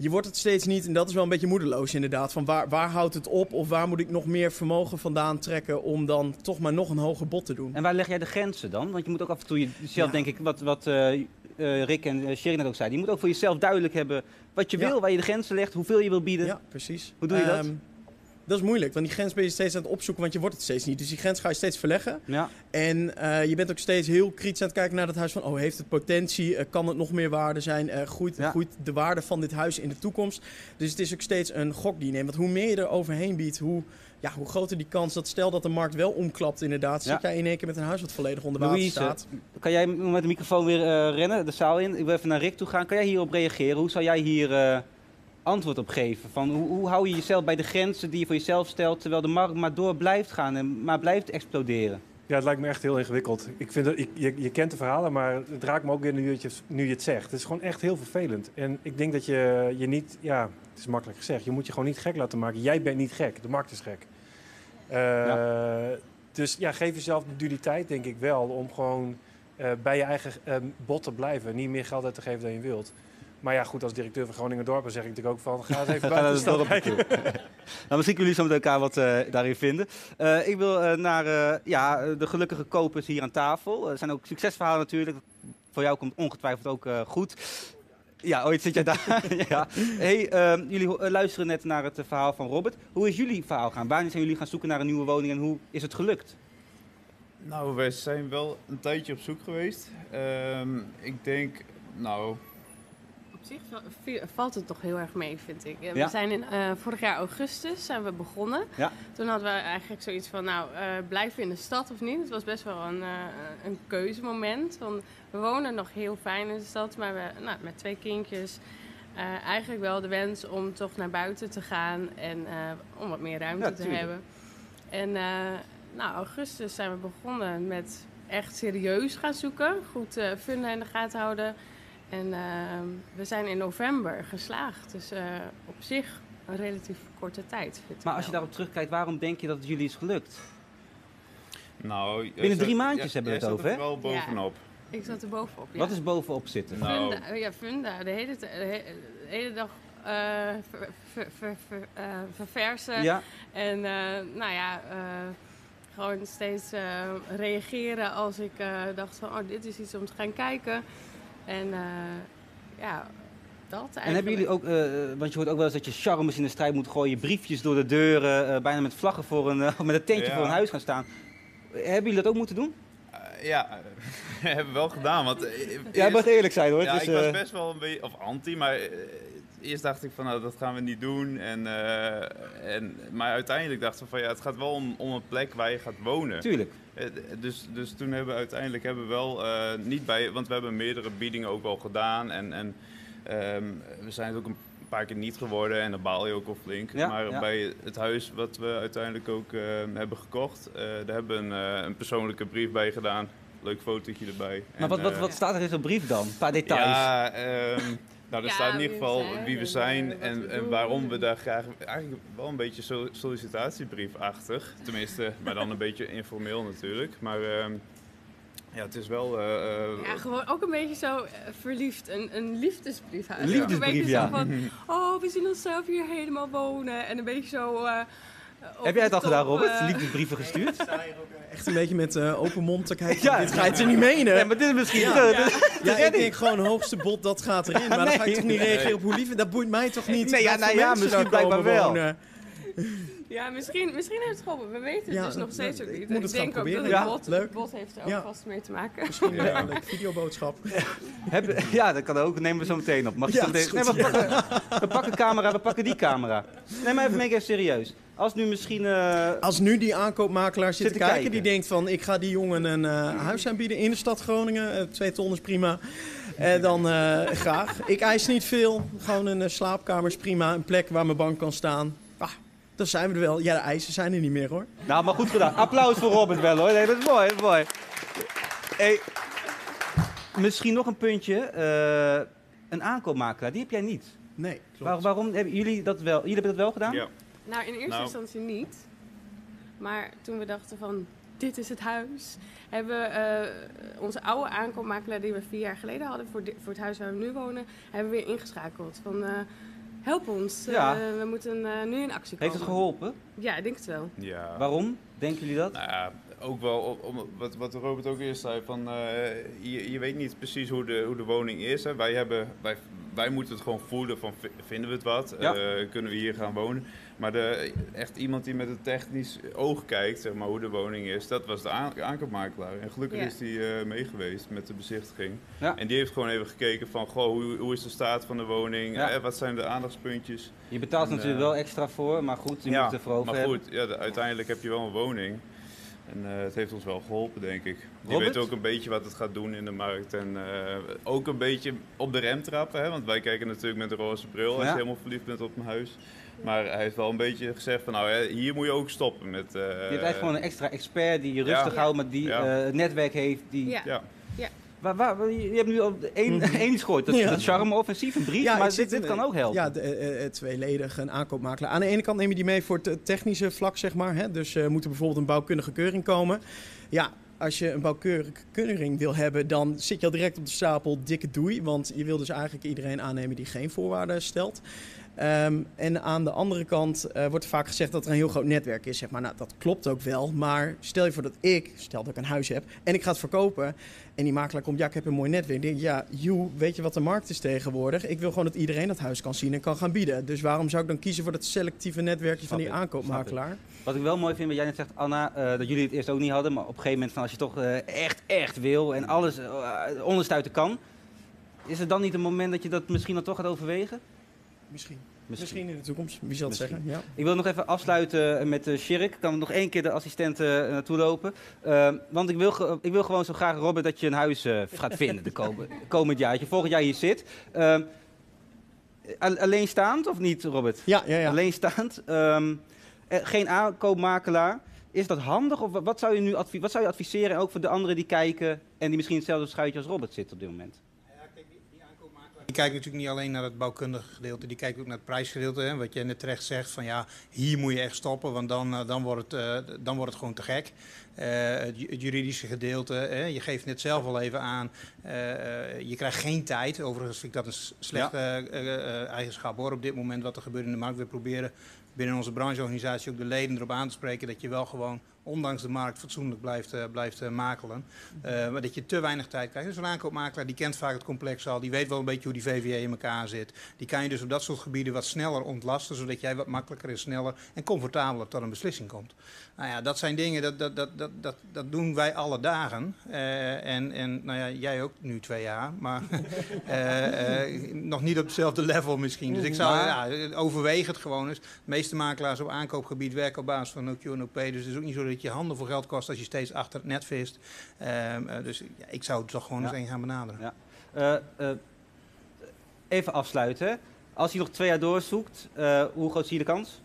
Speaker 6: je wordt het steeds niet, en dat is wel een beetje moedeloos inderdaad. Van waar, waar houdt het op of waar moet ik nog meer vermogen vandaan trekken om dan toch maar nog een hoger bod te doen?
Speaker 1: En waar leg jij de grenzen dan? Want je moet ook af en toe jezelf,
Speaker 6: Ja.
Speaker 1: denk ik, wat, wat eh, eh, Rick en uh, Sherry net ook zeiden. Je moet ook voor jezelf duidelijk hebben wat je
Speaker 6: Ja.
Speaker 1: wil, waar je de grenzen legt, hoeveel je wil bieden.
Speaker 6: Ja, precies.
Speaker 1: Hoe doe je dat?
Speaker 6: Dat is moeilijk, want die grens ben je steeds aan het opzoeken, want je wordt het steeds niet. Dus die grens ga je steeds verleggen.
Speaker 1: Ja.
Speaker 6: En eh, je bent ook steeds heel kritisch aan het kijken naar dat huis. Van, oh, heeft het potentie? Eh, kan het nog meer waarde zijn? Eh, groeit,
Speaker 1: Ja.
Speaker 6: groeit de waarde van dit huis in de toekomst? Dus het is ook steeds een gok die je neemt. Want hoe meer je er overheen biedt, hoe, ja, hoe groter die kans dat stel dat de markt wel omklapt inderdaad.
Speaker 1: Ja.
Speaker 6: Zit jij in één keer met een huis wat volledig onder water
Speaker 1: Louise,
Speaker 6: staat.
Speaker 1: kan jij met de microfoon weer rennen, de zaal in? Ik wil even naar Rick toe gaan. Kan jij hierop reageren? Hoe zou jij hier antwoord op geven? Van hoe, hoe hou je jezelf bij de grenzen die je voor jezelf stelt, terwijl de markt maar door blijft gaan en maar blijft exploderen?
Speaker 3: Ja, het lijkt me echt heel ingewikkeld. Ik vind dat, ik, je, je kent de verhalen, maar het raakt me ook weer nu je, het- nu je het zegt. Het is gewoon echt heel vervelend. En ik denk dat je je niet, ja, het is makkelijk gezegd, je moet je gewoon niet gek laten maken. Jij bent niet gek, de markt is gek. Eh, Dus ja, geef jezelf de dualiteit, denk ik wel, om gewoon eh, bij je eigen eh, bod te blijven. Niet meer geld uit te geven dan je wilt. Maar ja, goed, als directeur van Groningen Dorpen zeg ik natuurlijk ook van, ga eens even buiten
Speaker 1: naar
Speaker 3: de
Speaker 1: toe. Nou, misschien kunnen jullie zo met elkaar wat eh, daarin vinden. Eh, ik wil eh, naar eh, ja, de gelukkige kopers hier aan tafel. Er zijn ook succesverhalen natuurlijk. Voor jou komt ongetwijfeld ook eh, goed. Ja, ooit zit jij daar. ja. hey, ehm, jullie luisteren net naar het verhaal van Robert. Hoe is jullie verhaal gaan? Wanneer zijn jullie gaan zoeken naar een nieuwe woning en hoe is het gelukt?
Speaker 7: Nou, wij zijn wel een tijdje op zoek geweest. Ehm, ik denk, nou,
Speaker 8: Op zich valt het toch heel erg mee, vind ik.
Speaker 1: Ja.
Speaker 8: We zijn in, eh, vorig jaar augustus zijn we begonnen.
Speaker 1: Ja.
Speaker 8: Toen hadden we eigenlijk zoiets van, nou, eh, blijven we in de stad of niet? Het was best wel een, eh, een keuzemoment. Want we wonen nog heel fijn in de stad, maar we, nou, met twee kindjes... eigenlijk wel de wens om toch naar buiten te gaan en om wat meer ruimte
Speaker 1: Ja,
Speaker 8: te
Speaker 1: tuurlijk.
Speaker 8: hebben. En nou, augustus zijn we begonnen met echt serieus gaan zoeken. Goed funda in de gaten houden. En ehm, we zijn in november geslaagd. Dus eh, op zich een relatief korte tijd. Vind ik
Speaker 1: Maar als je daarop terugkijkt, waarom denk je dat het jullie is gelukt?
Speaker 7: nou...
Speaker 1: Binnen
Speaker 7: zat-
Speaker 1: drie maandjes hebben we het
Speaker 7: zat er
Speaker 1: over, hè?
Speaker 7: wel bovenop.
Speaker 8: Ik zat er bovenop. Ja.
Speaker 1: Wat is bovenop zitten?
Speaker 7: Nou.
Speaker 8: Funda, ja, funda. De hele, de he- de hele dag eh, ver, ver, ver, ver- eh, verversen.
Speaker 1: Ja,
Speaker 8: En eh, nou ja, eh, gewoon steeds eh, reageren als ik eh, dacht van... Oh, dit is iets om te gaan kijken. En eh, ja, dat eigenlijk.
Speaker 1: En hebben jullie ook, eh, want je hoort ook wel eens dat je charmes in de strijd moet gooien, briefjes door de deuren, eh, bijna met vlaggen voor een, eh, met een tentje
Speaker 7: Ja.
Speaker 1: voor een huis gaan staan. Hebben jullie dat ook moeten doen?
Speaker 7: Eh, ja, hebben we wel gedaan. Want, eh,
Speaker 1: Ja,
Speaker 7: eerst-
Speaker 1: mag eerlijk zijn hoor.
Speaker 7: Ja,
Speaker 1: Het is,
Speaker 7: ik was
Speaker 1: eh,
Speaker 7: best wel een beetje, of anti, maar eh, eerst dacht ik van nou, dat gaan we niet doen. En, eh, en, maar uiteindelijk dachten we van ja, het gaat wel om, om een plek waar je gaat wonen.
Speaker 1: Tuurlijk.
Speaker 7: Eh, Dus, dus toen hebben we uiteindelijk hebben we wel eh, niet bij, want we hebben meerdere biedingen ook al gedaan. En, en ehm, we zijn het ook een paar keer niet geworden en dan baal je ook al flink.
Speaker 1: Ja,
Speaker 7: maar
Speaker 1: ja.
Speaker 7: bij het huis wat we uiteindelijk ook eh, hebben gekocht, daar hebben we een, een persoonlijke brief bij gedaan. Leuk fotootje erbij.
Speaker 1: Maar
Speaker 7: En,
Speaker 1: wat, wat, wat staat er in zo'n brief dan? Een paar details.
Speaker 7: ja, ehm, nou, er
Speaker 8: Ja,
Speaker 7: staat in
Speaker 8: wie
Speaker 7: ieder
Speaker 8: we
Speaker 7: geval
Speaker 8: zijn
Speaker 7: wie we zijn
Speaker 8: eh,
Speaker 7: en,
Speaker 8: we
Speaker 7: en waarom we daar graag... Eigenlijk wel een beetje so- sollicitatiebriefachtig. Tenminste, maar dan een beetje informeel natuurlijk. Maar ehm, ja, het is wel... eh, eh,
Speaker 8: Ja, gewoon ook een beetje zo verliefd. Een, een liefdesbrief.
Speaker 1: Een liefdesbrief,
Speaker 8: een beetje
Speaker 1: ja.
Speaker 8: Zo van, oh, we zien onszelf hier helemaal wonen. En een beetje zo... eh,
Speaker 1: Heb jij het al gedaan, Robert?
Speaker 8: eh,
Speaker 1: Liefdesbrieven gestuurd?
Speaker 6: Echt een beetje met eh, open mond te kijken.
Speaker 1: Ja.
Speaker 6: Dit ga je ze niet menen.
Speaker 1: Nee, maar dit is misschien...
Speaker 6: Ja.
Speaker 1: eh,
Speaker 6: Ja, ik denk gewoon hoogste bod, dat gaat erin. Maar dan ga ik
Speaker 1: Nee.
Speaker 6: toch niet reageren op hoe lief... Dat boeit mij toch niet?
Speaker 1: Nee, ja, nou ja, misschien blijkbaar wel.
Speaker 6: wonen.
Speaker 8: Ja, misschien, misschien heeft het geholpen. We weten het
Speaker 6: Ja,
Speaker 8: dus nog steeds ook
Speaker 6: ik
Speaker 8: niet. Ik
Speaker 6: het
Speaker 8: denk
Speaker 6: gaan
Speaker 8: ook dat
Speaker 1: Ja,
Speaker 8: bot,
Speaker 6: leuk.
Speaker 8: bot heeft er ook
Speaker 6: Ja.
Speaker 8: vast mee te maken.
Speaker 6: Misschien
Speaker 7: Ja.
Speaker 6: ja. een leuke videoboodschap.
Speaker 1: Heb, ja, dat kan ook. Nemen we zo meteen op. Mag je
Speaker 6: Ja,
Speaker 1: zo meteen- nee,
Speaker 6: goed,
Speaker 1: maar we, pakken, we pakken camera, we pakken die camera. Nee, maar even, even serieus. Als nu misschien... eh,
Speaker 6: Als nu die aankoopmakelaar zit,
Speaker 1: Zit
Speaker 6: te
Speaker 1: te
Speaker 6: kijken,
Speaker 1: kijken.
Speaker 6: die denkt van... ik ga die jongen een eh, huis aanbieden in de stad Groningen. Eh, twee ton is prima. Dan eh, graag. Ik eis niet veel. Gewoon een slaapkamer is prima. Een plek waar mijn bank kan staan. Ah, Dan zijn we er wel. Ja, de eisen zijn er niet meer hoor.
Speaker 1: Nou, maar goed gedaan. Applaus voor Robert wel hoor. Nee, dat is mooi, dat is mooi. Hey, misschien nog een puntje. eh, een aankoopmakelaar, die heb jij niet.
Speaker 6: Nee, klopt.
Speaker 1: Waar- waarom hebben jullie dat wel? Jullie hebben dat wel gedaan?
Speaker 7: Ja.
Speaker 8: Nou, in eerste
Speaker 7: Nou.
Speaker 8: instantie niet. Maar toen we dachten van, dit is het huis, hebben we eh, onze oude aankoopmakelaar die we vier jaar geleden hadden voor, voor het huis waar we nu wonen, hebben we weer ingeschakeld. Van, eh, help ons, eh, we moeten eh, nu in actie komen.
Speaker 1: Heeft het geholpen?
Speaker 8: Ja, ik denk het wel.
Speaker 7: Ja.
Speaker 1: Waarom? Denken jullie dat?
Speaker 7: Nou ja, ook wel om, om- wat, wat Robert ook eerst zei, van, eh, je, je weet niet precies hoe de, hoe de woning is. Hè. Wij, hebben, wij, wij moeten het gewoon voelen van vi- vinden we het wat,
Speaker 1: Ja.
Speaker 7: Eh, kunnen we hier gaan wonen. Maar de, echt iemand die met een technisch oog kijkt, zeg maar, hoe de woning is, dat was de aan, aankoopmakelaar. En gelukkig
Speaker 8: Ja.
Speaker 7: is die eh mee geweest met de bezichtiging.
Speaker 1: Ja.
Speaker 7: En die heeft gewoon even gekeken van, goh, hoe, hoe is de staat van de woning,
Speaker 1: Ja.
Speaker 7: Eh, wat zijn de aandachtspuntjes.
Speaker 1: Je betaalt er
Speaker 7: En,
Speaker 1: natuurlijk wel extra voor, maar goed, je moet het ervoor over
Speaker 7: maar goed, ja, de- uiteindelijk heb je wel een woning. En eh, het heeft ons wel geholpen, denk ik. Je
Speaker 1: Robert?
Speaker 7: weet ook een beetje wat het gaat doen in de markt. En eh, ook een beetje op de rem trappen. Hè? Want wij kijken natuurlijk met een roze bril als
Speaker 1: Ja.
Speaker 7: je helemaal verliefd bent op een huis. Maar hij heeft wel een beetje gezegd van nou, hè, hier moet je ook stoppen met... eh,
Speaker 1: Je hebt eigenlijk gewoon een extra expert die je rustig
Speaker 7: Ja.
Speaker 1: houdt, maar die
Speaker 7: Ja.
Speaker 1: eh, het netwerk heeft. Die...
Speaker 8: Ja.
Speaker 1: Waar, waar, je hebt nu al één, één iets dat,
Speaker 6: Ja.
Speaker 1: dat charme-offensief, een brief,
Speaker 6: Ja,
Speaker 1: maar dit, kan ook helpen.
Speaker 6: Ja, de, eh, eh, tweeledig een aankoopmakelaar. Aan de ene kant neem je die mee voor het eh, technische vlak, zeg maar. Hè? Dus eh moet er bijvoorbeeld een bouwkundige keuring komen. Ja, als je een bouwkundige keuring wil hebben, dan zit je al direct op de stapel dikke doei. Want je wil dus eigenlijk iedereen aannemen die geen voorwaarden stelt. Ehm, en aan de andere kant eh, wordt er vaak gezegd dat er een heel groot netwerk is. Zeg maar. nou, dat klopt ook wel. Maar stel je voor dat ik, stel dat ik een huis heb en ik ga het verkopen. En die makelaar komt, ja, ik heb een mooi netwerk. Ik denk, ja, joe, weet je wat de markt is tegenwoordig? Ik wil gewoon dat iedereen dat huis kan zien en kan gaan bieden. Dus waarom zou ik dan kiezen voor dat selectieve netwerkje van die
Speaker 1: ik,
Speaker 6: aankoopmakelaar?
Speaker 1: Wat ik wel mooi vind, wat jij net zegt, Anna, eh, dat jullie het eerst ook niet hadden, maar op een gegeven moment van als je toch eh, echt, echt wil en alles onderstuiten kan, is het dan niet een moment dat je dat misschien dan toch gaat overwegen?
Speaker 6: Misschien. Misschien in de toekomst, wie zal het
Speaker 1: Misschien.
Speaker 6: zeggen? Ja.
Speaker 1: Ik wil nog even afsluiten met uh, Shirk. Kan nog één keer de assistent uh, naartoe lopen. Uh, want ik wil, ik wil gewoon zo graag, Robert, dat je een huis gaat vinden de komen, komend jaar. Dat je volgend jaar hier zit. Uh, alleenstaand of niet, Robert?
Speaker 6: Ja, ja, ja.
Speaker 1: Alleenstaand. Um, geen aankoopmakelaar. Is dat handig? Of wat zou je nu wat zou je adviseren? Ook voor de anderen die kijken en die misschien hetzelfde schuitje als Robert zitten op dit moment.
Speaker 2: Die kijkt natuurlijk niet alleen naar het bouwkundige gedeelte, die kijkt ook naar het prijsgedeelte. Hè, wat je net terecht zegt, van ja, hier moet je echt stoppen, want dan, uh, dan, wordt, het, uh, dan wordt het gewoon te gek. Uh, het, het, juridische gedeelte, hè, je geeft net zelf al even aan, uh, je krijgt geen tijd. Overigens vind ik dat een slechte ja. eigenschap hoor, op dit moment wat er gebeurt in de markt. We proberen binnen onze brancheorganisatie ook de leden erop aan te spreken dat je wel gewoon ondanks de markt fatsoenlijk blijft, uh, blijft uh, makelen. Uh, maar dat je te weinig tijd krijgt. Dus een aankoopmakelaar die kent vaak het complex al. Die weet wel een beetje hoe die VVE in elkaar zit. Die kan je dus op dat soort gebieden wat sneller ontlasten. Zodat jij wat makkelijker en sneller en comfortabeler tot een beslissing komt. Nou ja, dat zijn dingen, dat, dat, dat, dat, dat, dat doen wij alle dagen. En, en nou ja, jij ook nu twee jaar. Maar nog niet op hetzelfde level misschien. Dus ik zou ja, overweeg het gewoon eens. De meeste makelaars op aankoopgebied werken op basis van OQ en OP. Dus het is ook niet zo dat je handen voor geld kost als je steeds achter het net vist. Uh, uh, dus ja, ik zou het toch gewoon ja. eens één gaan benaderen.
Speaker 1: Ja. Uh, even afsluiten. Als je nog twee jaar doorzoekt, hoe groot zie je de kans?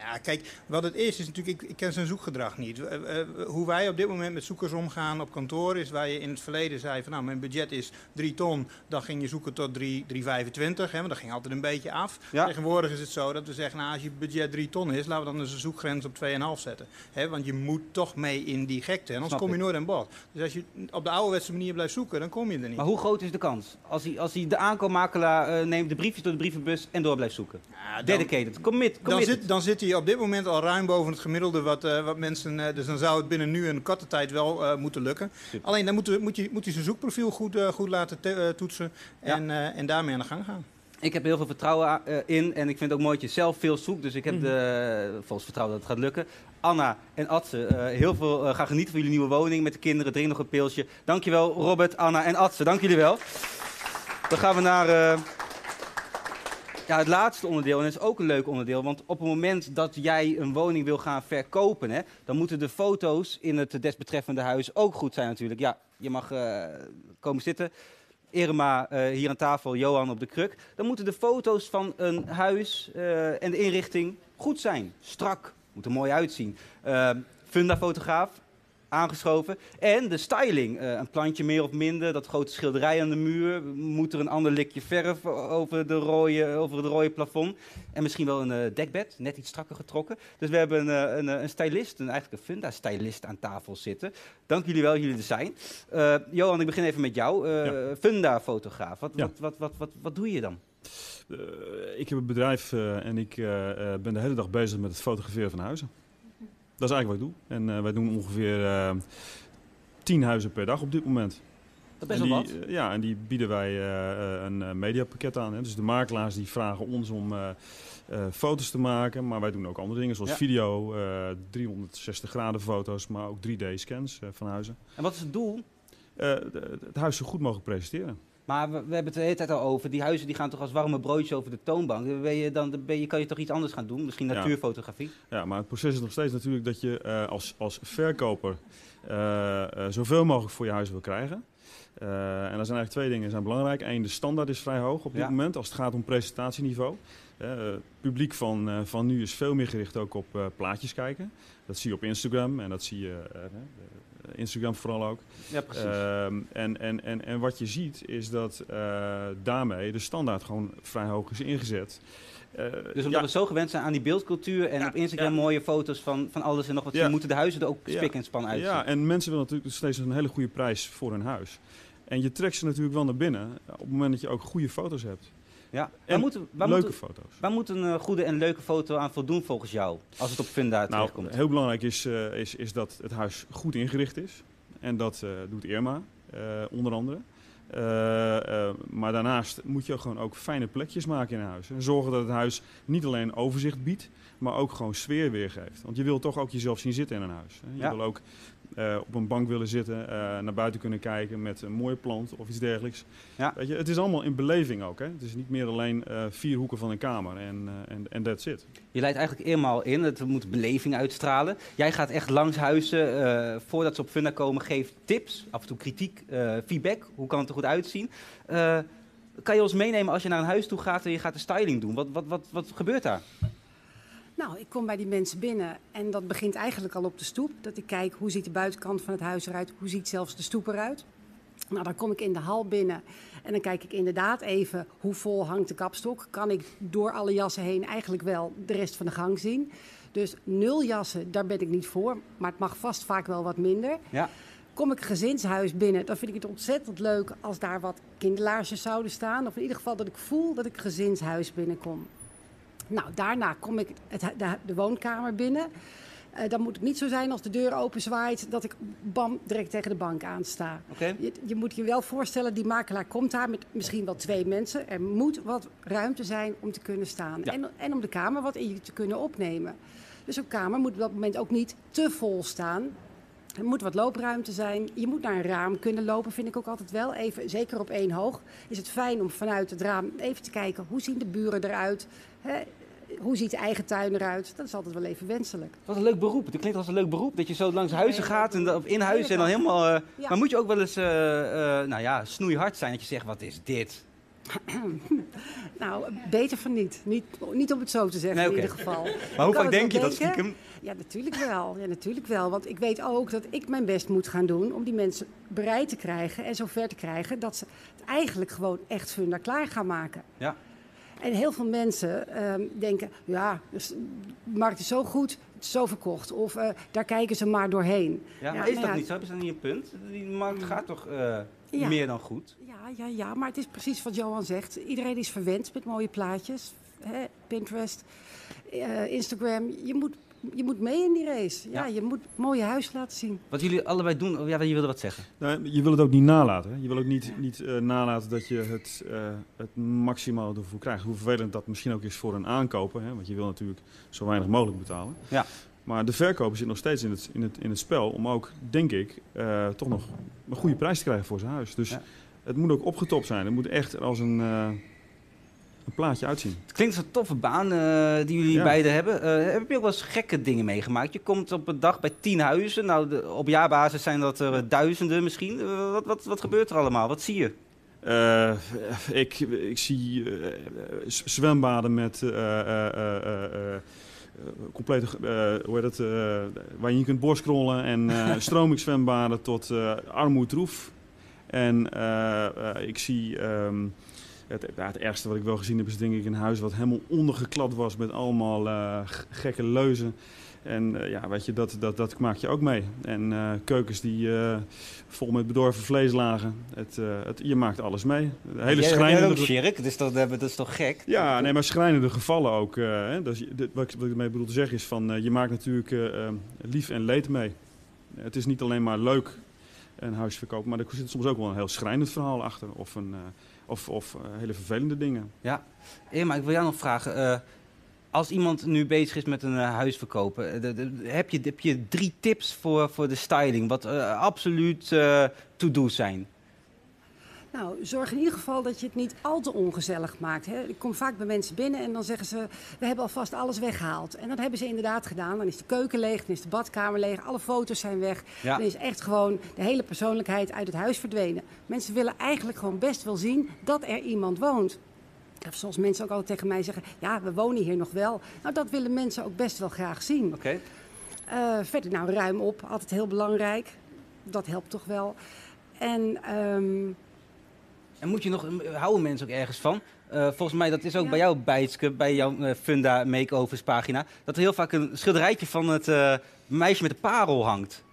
Speaker 2: Ja, kijk, wat het is, is natuurlijk, ik, ik ken zijn zoekgedrag niet. Uh, uh, hoe wij op dit moment met zoekers omgaan op kantoor is waar je in het verleden zei van nou, mijn budget is 3 ton, dan ging je zoeken tot 3,25, hè, maar dat ging altijd een beetje af. Ja. Tegenwoordig is het zo dat we zeggen, nou, als je budget 3 ton is, laten we dan dus een zoekgrens op 2,5 zetten. Hè, want je moet toch mee in die gekte, en anders Snap kom je nooit aan bod. Dus als je op de ouderwetse manier blijft zoeken, dan kom je er niet.
Speaker 1: Maar hoe groot is de kans? Als hij, als hij de aankoopmakelaar uh, neemt, de briefjes door de brievenbus en door blijft zoeken? Ja, dan, Dedicated, commit, commit.
Speaker 2: Dan zit, dan zit hij op dit moment al ruim boven het gemiddelde wat, uh, wat mensen... Uh, dus dan zou het binnen nu een korte tijd wel uh, moeten lukken. Super. Alleen dan moet, moet, je, moet je zijn zoekprofiel goed, goed laten te, toetsen en, ja. en daarmee aan de gang gaan.
Speaker 1: Ik heb heel veel vertrouwen in en ik vind het ook mooi dat je zelf veel zoekt. Dus ik heb de, volgens vertrouwen dat het gaat lukken. Anna en Atse, heel veel gaan genieten van jullie nieuwe woning met de kinderen. Drink nog een pilsje. Dankjewel Robert, Anna en Atse. Dank jullie wel. Dan gaan we naar... Ja, het laatste onderdeel, en dat is ook een leuk onderdeel, want op het moment dat jij een woning wil gaan verkopen, hè, dan moeten de foto's in het desbetreffende huis ook goed zijn natuurlijk. Ja, je mag uh, komen zitten. Irma eh, hier aan tafel, Johan op de kruk. Dan moeten de foto's van een huis eh, en de inrichting goed zijn. Strak, moet er mooi uitzien. Funda-fotograaf, aangeschoven. En de styling. Eh, een plantje meer of minder, dat grote schilderij aan de muur. Moet er een ander likje verf over, de rode, over het rode plafond. En misschien wel een uh, dekbed, net iets strakker getrokken. Dus we hebben een, uh, een, een stylist, een, eigenlijk een Funda-stylist aan tafel zitten. Dank jullie wel, jullie er zijn. Johan, ik begin even met jou. Ja. Funda-fotograaf, wat, ja. wat, wat, wat, wat, wat doe je dan?
Speaker 9: Ik heb een bedrijf en ik ben de hele dag bezig met het fotograferen van huizen. Dat is eigenlijk wat ik doe. En wij doen ongeveer tien huizen per dag op dit moment.
Speaker 1: Dat is best wel
Speaker 9: wat. ja, en die bieden wij een mediapakket aan. Hè. Dus de makelaars die vragen ons om foto's te maken. Maar wij doen ook andere dingen zoals ja. video, 360 graden foto's, maar ook 3D-scans van huizen.
Speaker 1: En wat is het doel?
Speaker 9: het huis zo goed mogelijk presenteren.
Speaker 1: Maar we, we, hebben het de hele tijd al over. Die huizen die gaan toch als warme broodjes over de toonbank. Ben je dan, ben je, kan je toch iets anders gaan doen? Misschien natuurfotografie?
Speaker 9: Ja, ja maar het proces is nog steeds natuurlijk dat je uh, als, als verkoper uh, uh, zoveel mogelijk voor je huis wil krijgen. en er zijn eigenlijk twee dingen zijn belangrijk. Eén, de standaard is vrij hoog op dit ja. moment als het gaat om presentatieniveau. het publiek van, van nu is veel meer gericht ook op plaatjes kijken. Dat zie je op Instagram en dat zie je Instagram vooral ook.
Speaker 1: Ja, precies.
Speaker 9: Um, en, en, en, en wat je ziet is dat uh, daarmee de standaard gewoon vrij hoog is ingezet.
Speaker 1: Uh, dus omdat ja. we zo gewend zijn aan die beeldcultuur en ja, op Instagram ja. mooie foto's van, van alles en nog wat, moeten de huizen er ook spik en span uitzien.
Speaker 9: Ja, en mensen willen natuurlijk steeds een hele goede prijs voor hun huis. En je trekt ze natuurlijk wel naar binnen op het moment dat je ook goede foto's hebt.
Speaker 1: Ja,
Speaker 9: en
Speaker 1: moeten,
Speaker 9: waar leuke foto's.
Speaker 1: Waar moet een uh, goede en leuke foto aan voldoen volgens jou, als het op Funda
Speaker 9: nou,
Speaker 1: terechtkomt?
Speaker 9: Heel belangrijk is, uh, is, is dat het huis goed ingericht is. En dat uh, doet Irma, onder andere. maar daarnaast moet je gewoon ook fijne plekjes maken in huis. En zorgen dat het huis niet alleen overzicht biedt, maar ook gewoon sfeer weergeeft. Want je wil toch ook jezelf zien zitten in een huis. Hè? Je
Speaker 1: ja.
Speaker 9: wil ook uh, op een bank willen zitten, uh, naar buiten kunnen kijken met een mooie plant of iets dergelijks.
Speaker 1: Ja.
Speaker 9: Weet je, het is allemaal in beleving ook. Hè? Het is niet meer alleen uh, vier hoeken van een kamer en en en that's it.
Speaker 1: Je leidt eigenlijk eenmaal in, het moet beleving uitstralen. Jij gaat echt langs huizen, voordat ze op Funda komen, geeft tips, af en toe kritiek, feedback. Hoe kan het er goed uitzien? kan je ons meenemen als je naar een huis toe gaat en je gaat de styling doen? Wat, wat, wat, wat gebeurt daar?
Speaker 10: Nou, ik kom bij die mensen binnen en dat begint eigenlijk al op de stoep. Dat ik kijk hoe ziet de buitenkant van het huis eruit, hoe ziet zelfs de stoep eruit. Nou, dan kom ik in de hal binnen en dan kijk ik inderdaad even hoe vol hangt de kapstok. Kan ik door alle jassen heen eigenlijk wel de rest van de gang zien. Dus nul jassen, daar ben ik niet voor. Maar het mag vast vaak wel wat minder.
Speaker 1: Ja.
Speaker 10: Kom ik gezinshuis binnen, dan vind ik het ontzettend leuk als daar wat kinderlaarsjes zouden staan. Of in ieder geval dat ik voel dat ik gezinshuis binnenkom. Nou, daarna kom ik het, de, de, woonkamer binnen. Uh, dan moet het niet zo zijn als de deur open zwaait dat ik bam direct tegen de bank aansta.
Speaker 1: Okay.
Speaker 10: Je, je, moet je wel voorstellen, die makelaar komt daar met misschien wel twee mensen. Er moet wat ruimte zijn om te kunnen staan.
Speaker 1: Ja.
Speaker 10: En, en om de kamer wat in je te kunnen opnemen. Dus een kamer moet op dat moment ook niet te vol staan. Er moet wat loopruimte zijn. Je moet naar een raam kunnen lopen, vind ik ook altijd wel. Even, zeker op één hoog, is het fijn om vanuit het raam even te kijken... hoe zien de buren eruit? Hè? Hoe ziet de eigen tuin eruit? Dat is altijd wel even wenselijk.
Speaker 1: Wat een leuk beroep. Het klinkt als een leuk beroep. Dat je zo langs huizen gaat en of in huis en dan helemaal... Uh,
Speaker 10: ja.
Speaker 1: Maar moet je ook wel eens, uh, uh, nou ja, snoeihard zijn dat je zegt, wat is dit?
Speaker 10: nou, beter van niet. niet. Niet om het zo te zeggen
Speaker 1: nee, okay.
Speaker 10: in ieder geval.
Speaker 1: maar hoe vaak denk je dat stiekem?
Speaker 10: Ja, natuurlijk wel. Ja, natuurlijk wel. Want ik weet ook dat ik mijn best moet gaan doen om die mensen bereid te krijgen en zover te krijgen dat ze het eigenlijk gewoon echt funda klaar gaan maken.
Speaker 1: Ja.
Speaker 10: En heel veel mensen um, denken, ja, dus de markt is zo goed, het is zo verkocht. Of uh, daar kijken ze maar doorheen.
Speaker 1: Ja, maar is dat ja, niet zo? Is dat niet een punt? Die markt gaat toch uh,
Speaker 10: ja.
Speaker 1: meer dan goed?
Speaker 10: Ja, ja, ja, maar het is precies wat Johan zegt. Iedereen is verwend met mooie plaatjes. Hè? Pinterest, uh, Instagram. Je moet, je moet mee in die race. Ja, je moet mooie huis laten zien.
Speaker 1: Wat jullie allebei doen, ja, je wilde wat zeggen.
Speaker 9: Nou, je wil het ook niet nalaten. Hè? Je wil ook niet, niet uh, nalaten dat je het, uh, het maximaal ervoor krijgt. Hoe vervelend dat misschien ook is voor een aankoper. Hè? Want je wil natuurlijk zo weinig mogelijk betalen.
Speaker 1: Ja.
Speaker 9: Maar de verkoper zit nog steeds in het, in het, in het spel om ook, denk ik, uh, toch nog een goede prijs te krijgen voor zijn huis. Dus
Speaker 1: ja.
Speaker 9: het moet ook opgetopt zijn. Het moet echt als een, uh, een plaatje uitzien.
Speaker 1: Het klinkt als een toffe baan uh, die jullie
Speaker 9: Ja.
Speaker 1: beiden hebben. Uh, heb je ook wel eens gekke dingen meegemaakt? Je komt op een dag bij tien huizen. Nou, de, op jaarbasis zijn dat er duizenden misschien. wat, wat, wat gebeurt er allemaal? Wat zie je?
Speaker 9: Uh, ik, ik zie uh, zwembaden met complete, hoe heet het, waar je niet kunt borstkrollen en stromingszwembaden tot armoedroef. En ik zie um, het, het, ergste wat ik wel gezien heb is denk ik een huis wat helemaal ondergeklad was met allemaal gekke leuzen. En uh, ja, weet je, dat, dat, dat maak je ook mee. En uh, keukens die vol met bedorven vlees lagen. Het, het, je maakt alles mee.
Speaker 1: Hele schrijnende... ook Sjerk, dat is, toch, dat is toch gek?
Speaker 9: Ja, nee, maar schrijnende gevallen ook. Hè, is, wat, ik, ermee bedoel te zeggen is van, je maakt natuurlijk lief en leed mee. Het is niet alleen maar leuk een huis verkopen, maar er zit soms ook wel een heel schrijnend verhaal achter. Of, een, of, of hele vervelende dingen.
Speaker 1: Ja, maar ik wil jou nog vragen als iemand nu bezig is met een uh, huis verkopen, eh, heb, je, heb je drie tips voor, voor de styling, wat absoluut to-do's zijn?
Speaker 10: Nou, zorg in ieder geval dat je het niet al te ongezellig maakt. Hè. Ik kom vaak bij mensen binnen en dan zeggen ze: We hebben alvast alles weggehaald. En dat hebben ze inderdaad gedaan. Dan is de keuken leeg, dan is de badkamer leeg, alle foto's zijn weg. Dan is echt gewoon de hele persoonlijkheid uit het huis verdwenen. Mensen willen eigenlijk gewoon best wel zien dat er iemand woont. Of zoals mensen ook altijd tegen mij zeggen, ja, we wonen hier nog wel. Nou, dat willen mensen ook best wel graag zien.
Speaker 1: Oké.
Speaker 10: Eh, verder, nou, ruim op, altijd heel belangrijk. Dat helpt toch wel. En, um...
Speaker 1: en moet je nog, houden mensen ook ergens van? Uh, volgens mij, dat is ook bij jou, Bijtske, bij jouw uh, Funda Makeovers pagina, dat er heel vaak een schilderijtje van het meisje met de parel hangt.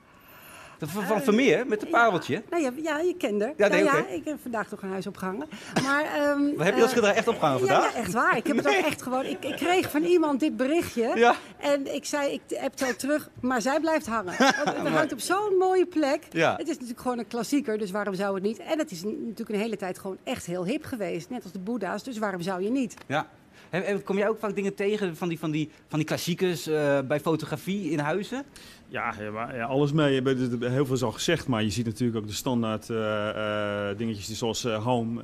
Speaker 1: Van, van Vermeer, met een pareltje. Ja,
Speaker 10: nou ja, ja, je kent haar. Ja, nee, ja, ja, ik heb vandaag toch een huis opgehangen. Maar,
Speaker 1: um, heb je dat eh, schilderij echt opgehangen vandaag?
Speaker 10: Ja, echt waar. Ik heb het ook echt gewoon... Ik, ik, kreeg van iemand dit berichtje. Ja. En ik zei, ik heb het al terug, maar zij blijft hangen. het hangt op zo'n mooie plek. Ja. Het is natuurlijk gewoon een klassieker, dus waarom zou het niet? En het is natuurlijk een hele tijd gewoon echt heel hip geweest. Net als de Boeddha's, dus waarom zou je niet?
Speaker 1: Ja. Kom jij ook vaak dingen tegen van die, van die, van die klassiekers uh, bij fotografie in huizen?
Speaker 9: Ja, ja, alles mee. Heel veel is al gezegd, maar je ziet natuurlijk ook de standaard uh, uh, dingetjes zoals uh, home,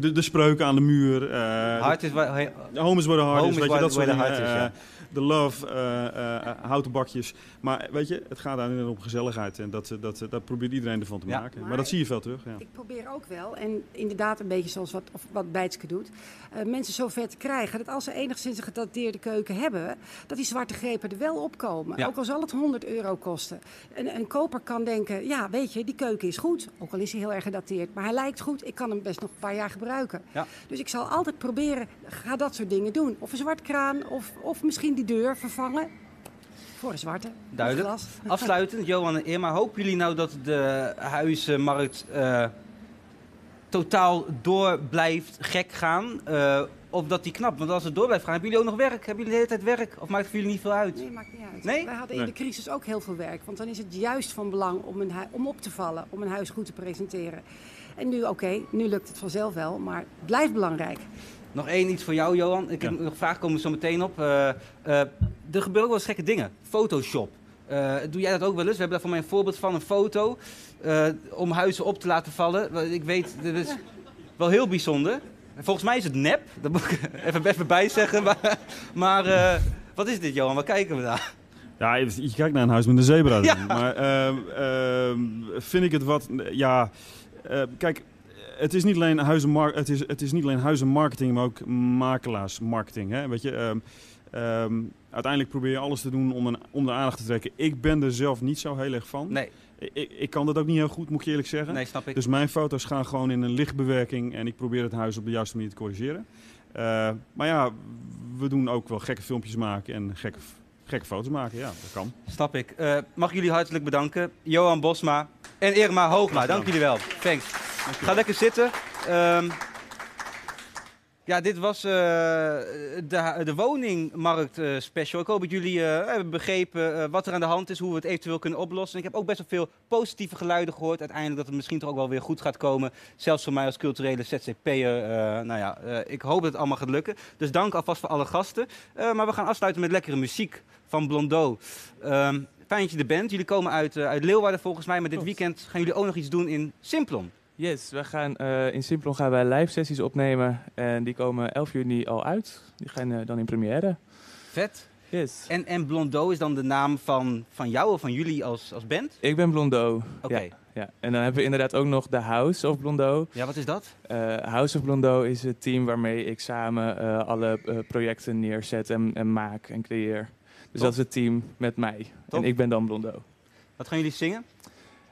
Speaker 9: de, de spreuken aan de muur.
Speaker 1: hard is waar,
Speaker 9: home is waar de hard is, weet je, dat soort dingen. De love, uh, houten bakjes. Maar weet je, het gaat daar om gezelligheid. En dat, dat, dat probeert iedereen ervan te maken. Maar, dat zie je veel terug. Ja.
Speaker 10: Ik probeer ook wel, en inderdaad een beetje zoals wat, of wat Bijtske doet, uh, mensen zover te krijgen dat als ze enigszins een gedateerde keuken hebben, dat die zwarte grepen er wel opkomen. Ook al zal het 100 euro kosten. Een, een koper kan denken, ja weet je, die keuken is goed. Ook al is hij heel erg gedateerd. Maar hij lijkt goed, ik kan hem best nog een paar jaar gebruiken. Dus ik zal altijd proberen, ga dat soort dingen doen. Of een zwart kraan, of, of misschien die deur vervangen voor een zwarte.
Speaker 1: Duidelijk. Afsluitend, Johan en Irma, hopen jullie nou dat de huizenmarkt uh, totaal door blijft gek gaan? Uh, of dat die knapt? Want als het door blijft gaan, hebben jullie ook nog werk? Hebben jullie de hele tijd werk? Of maakt het voor jullie niet veel uit?
Speaker 10: Nee, maakt niet uit. Nee? Wij hadden in de crisis ook heel veel werk. Want dan is het juist van belang om, een om op te vallen, om een huis goed te presenteren. En nu, oké, nu lukt het vanzelf wel, maar het blijft belangrijk.
Speaker 1: Nog één iets voor jou, Johan. Ik heb nog vragen komen zo meteen op. Uh, uh, er gebeuren ook wel eens gekke dingen. Photoshop. Uh, doe jij dat ook wel eens? We hebben daar voor mij een voorbeeld van, een foto. om huizen op te laten vallen. Ik weet, dat is wel heel bijzonder. Volgens mij is het nep. Dat moet ik even, even bij zeggen. Maar, maar wat is dit, Johan? Waar kijken we naar?
Speaker 9: Ja, je kijkt naar een huis met een zebra. Ja. Maar ehm, ehm, vind ik het wat... Ja, kijk het is niet alleen huizenmar het is, het is niet alleen huizenmarketing, maar ook makelaarsmarketing. Hè? Weet je, um, um, uiteindelijk probeer je alles te doen om, een, om de aandacht te trekken. Ik ben er zelf niet zo heel erg van.
Speaker 1: Nee.
Speaker 9: Ik, ik kan dat ook niet heel goed, moet ik eerlijk zeggen.
Speaker 1: Nee, snap ik.
Speaker 9: Dus mijn foto's gaan gewoon in een lichtbewerking en ik probeer het huis op de juiste manier te corrigeren. Uh, maar ja, we doen ook wel gekke filmpjes maken en gekke gekke foto's maken. Ja, dat kan.
Speaker 1: Snap ik. Uh, mag jullie hartelijk bedanken. Johan Bosma en Irma Hoogma. Dank jullie wel. Thanks. Ga lekker zitten. Um, ja, dit was uh, de, de woningmarkt uh, special. Ik hoop dat jullie uh, hebben begrepen wat er aan de hand is, hoe we het eventueel kunnen oplossen. ik heb ook best wel veel positieve geluiden gehoord. Uiteindelijk dat het misschien toch ook wel weer goed gaat komen. Zelfs voor mij als culturele ZZP'er. nou ja, ik hoop dat het allemaal gaat lukken. Dus dank alvast voor alle gasten. maar we gaan afsluiten met lekkere muziek van Blondeau. Um, fijn dat je er bent. Jullie komen uit, uit Leeuwarden volgens mij. Maar dit weekend gaan jullie ook nog iets doen in Simplon.
Speaker 11: Yes, we gaan, uh, in Simplon gaan wij live sessies opnemen. En die komen 11 juni al uit. Die gaan uh, dan in première.
Speaker 1: Vet.
Speaker 11: Yes.
Speaker 1: En, en Blondeau is dan de naam van, van jou of van jullie als, als band?
Speaker 11: Ik ben Blondeau.
Speaker 1: Oké.
Speaker 11: Ja, ja. En dan hebben we inderdaad ook nog de House of Blondeau.
Speaker 1: Ja, wat is dat?
Speaker 11: Eh, House of Blondeau is het team waarmee ik samen eh, alle eh, projecten neerzet en, en maak en creëer. Dus dat is het team met mij.
Speaker 1: Top.
Speaker 11: En ik ben dan Blondeau.
Speaker 1: Wat gaan jullie zingen?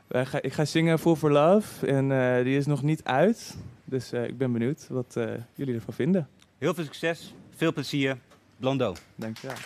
Speaker 11: Wij ga, ik ga zingen Full for Love en eh, die is nog niet uit. Dus eh, ik ben benieuwd wat eh, jullie ervan vinden.
Speaker 1: Heel veel succes, veel plezier. Blondeau.
Speaker 11: Dankjewel.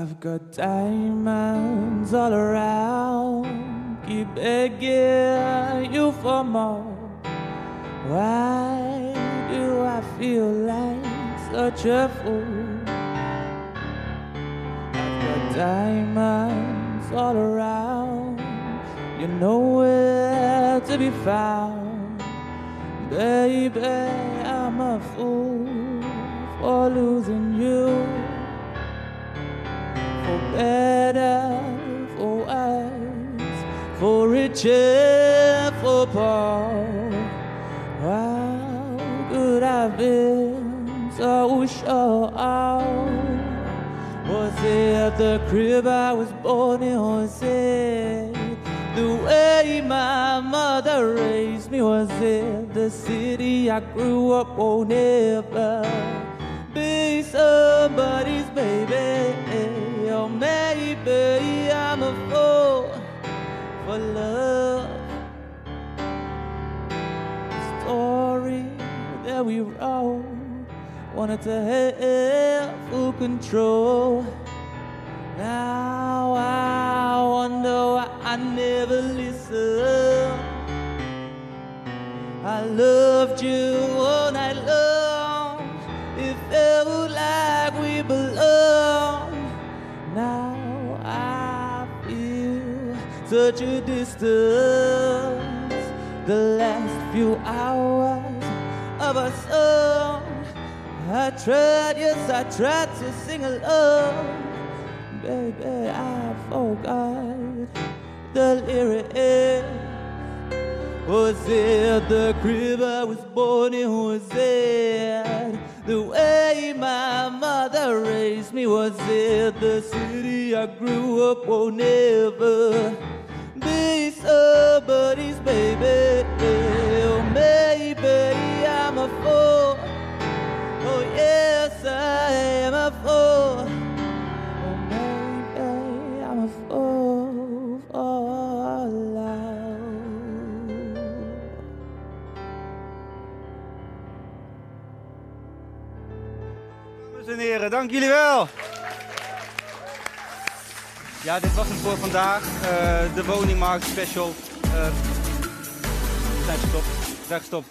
Speaker 11: I've got diamonds all around, keep begging you for more. Why do I feel like such a fool? I've got diamonds all around, you're nowhere to be found. Baby, I'm a fool for losing you better, for worse, for richer, for poor. How could I been so sure? Was it the crib I was born in? Was it the way my mother raised me? Was it the city I grew up? Oh, never be somebody's baby. Or maybe I'm a fool for love. The story that we wrote wanted to have full control. Now I wonder why I never listened. I loved you all night long. It felt like we belonged. Such a distance. The last few hours of our song. I tried, yes, I tried to sing along. Baby, I forgot the lyrics. Was it the crib I was born in? Was it the way my mother raised me? Was it the city I grew up? Will never somebody's baby. Oh, maybe I'm a fool. Oh, yes, I a fool. Oh,
Speaker 1: dank jullie wel. Ja, dit was het voor vandaag. Eh, de woningmarkt special. We zijn gestopt. Zijn gestopt.